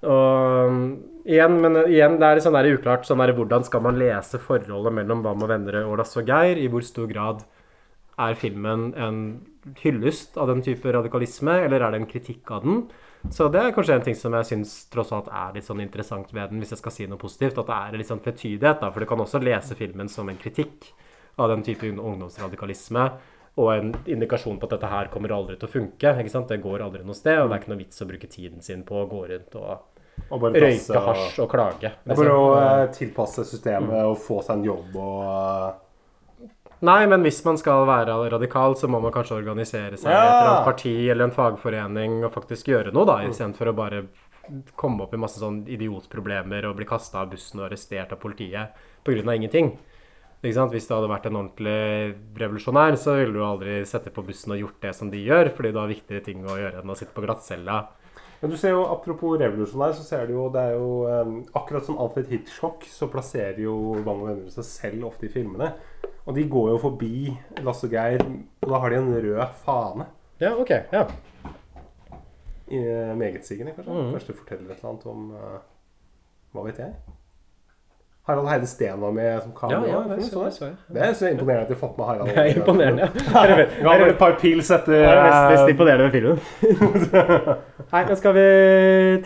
Og um, igjen, men igjen, det er litt sånn der uklart sånn der, hvordan skal man lese forholdet mellom Bam og venner, Ålas og Geir? I hvor stor grad er filmen en hyllest av den type radikalisme, eller er det en kritikk av den? Så det er kanskje en ting som jeg syns tross alt er litt sånn interessant ved den, hvis jeg skal si noe positivt. At det er litt sånn tvetydighet, da. For du kan også lese filmen som en kritikk av den type ungdomsradikalisme. Og en indikasjon på at dette her kommer aldri til å funke. ikke sant? Det går aldri noe sted, og det er ikke noe vits å bruke tiden sin på å gå rundt og Og bare passe- røyke hasj og klage. Er bare å liksom. eh, tilpasse systemet og få seg en jobb og uh... Nei, men hvis man skal være radikal, så må man kanskje organisere seg i et Ja. eller annet parti eller en fagforening og faktisk gjøre noe, da, istedenfor å bare komme opp i masse sånn idiotproblemer og bli kasta av bussen og arrestert av politiet pga. ingenting. Ikke sant? Hvis det hadde vært en ordentlig revolusjonær, så ville du aldri sette på bussen og gjort det som de gjør, fordi du har viktigere ting å gjøre enn å sitte på glattcella. Men du ser jo, apropos revolusjonær, så ser du jo det er jo um, Akkurat som Alfred Hitchcock, så plasserer jo Bang og venner seg selv ofte i filmene. Og de går jo forbi Lasse og Geir, og da har de en rød fane. Ja, ok. Ja. I, eh, Megetsigende, kanskje. Mm. Kanskje det forteller et eller annet om uh, Hva vet jeg? Harald Heide Steen var med som Ja, kamera. ja, ja, det så, det så jeg. det er så imponerende at de har fått med Harald. Det er imponerende. <laughs> ja. Ga vel et par pils etter det er mest, mest eh, imponerende med filmen. <laughs> Nei, nå skal vi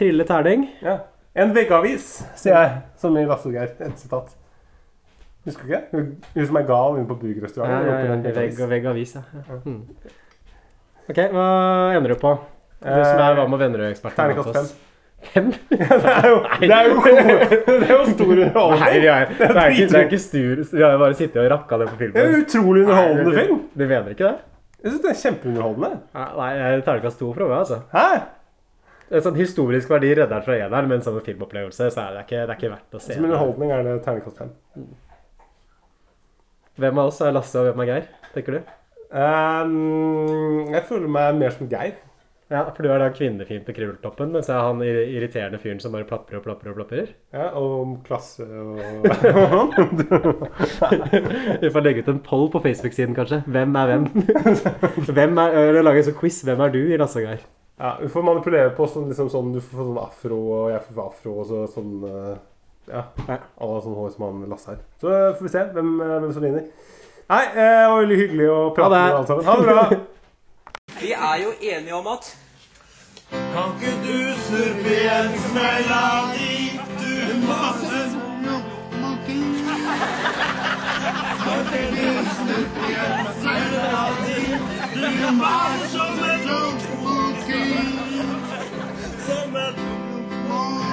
trille terning? Ja. En veggavis, sier jeg, som i Lasse og Geir. Et sitat. Husker du ikke? Hun, som er gal inne på Ja, burgerrestauranten. ja, ja, en vegg og ja. ja. Mm. Ok, hva ender du på? Du som er Hva med venner-ekspert. Terningkast fem. Fem? <laughs> det er jo, det er jo, det er jo stor Nei, underholdning. vi er, det, er ikke, det er ikke stur. Vi har bare sittet og rakka det på filmen. Det er en utrolig underholdende Nei, film. Du mener ikke det? Jeg syns det er kjempeunderholdende. Nei, jeg terningkast to fra meg, altså. Hæ? En sånn historisk verdi redder fra eneren, men som en filmopplevelse så er det ikke, det er ikke verdt å se. Som underholdning er det terningkast fem. Hvem av oss er Lasse, og hvem er Geir? tenker du? Um, jeg føler meg mer som Geir. Ja, For du er da kvinnefin på krølltoppen, mens jeg er han irriterende fyren som bare plaprer og plaprer og plaprer? Ja, og om klasse og <laughs> Vi får legge ut en poll på Facebook-siden, kanskje. Hvem er hvem? <laughs> hvem er, eller lage en sånn quiz. Hvem er du i Lasse Geir? Ja, du får manipulere på sånn, liksom sånn Du får sånn afro, og jeg får afro, og så sånn eh, Ja. Alle sånne sånn hår som han Lasse har. Så eh, får vi se hvem, eh, hvem som vinner. Nei, eh, det var veldig hyggelig å prate med alle sammen. Ha det bra. <laughs> Vi er jo enige om at kan ikke du surpe en smell av de, du masse? Kan ikke du surpe en smell av de, du mas som et lokomotiv Som et lokomotiv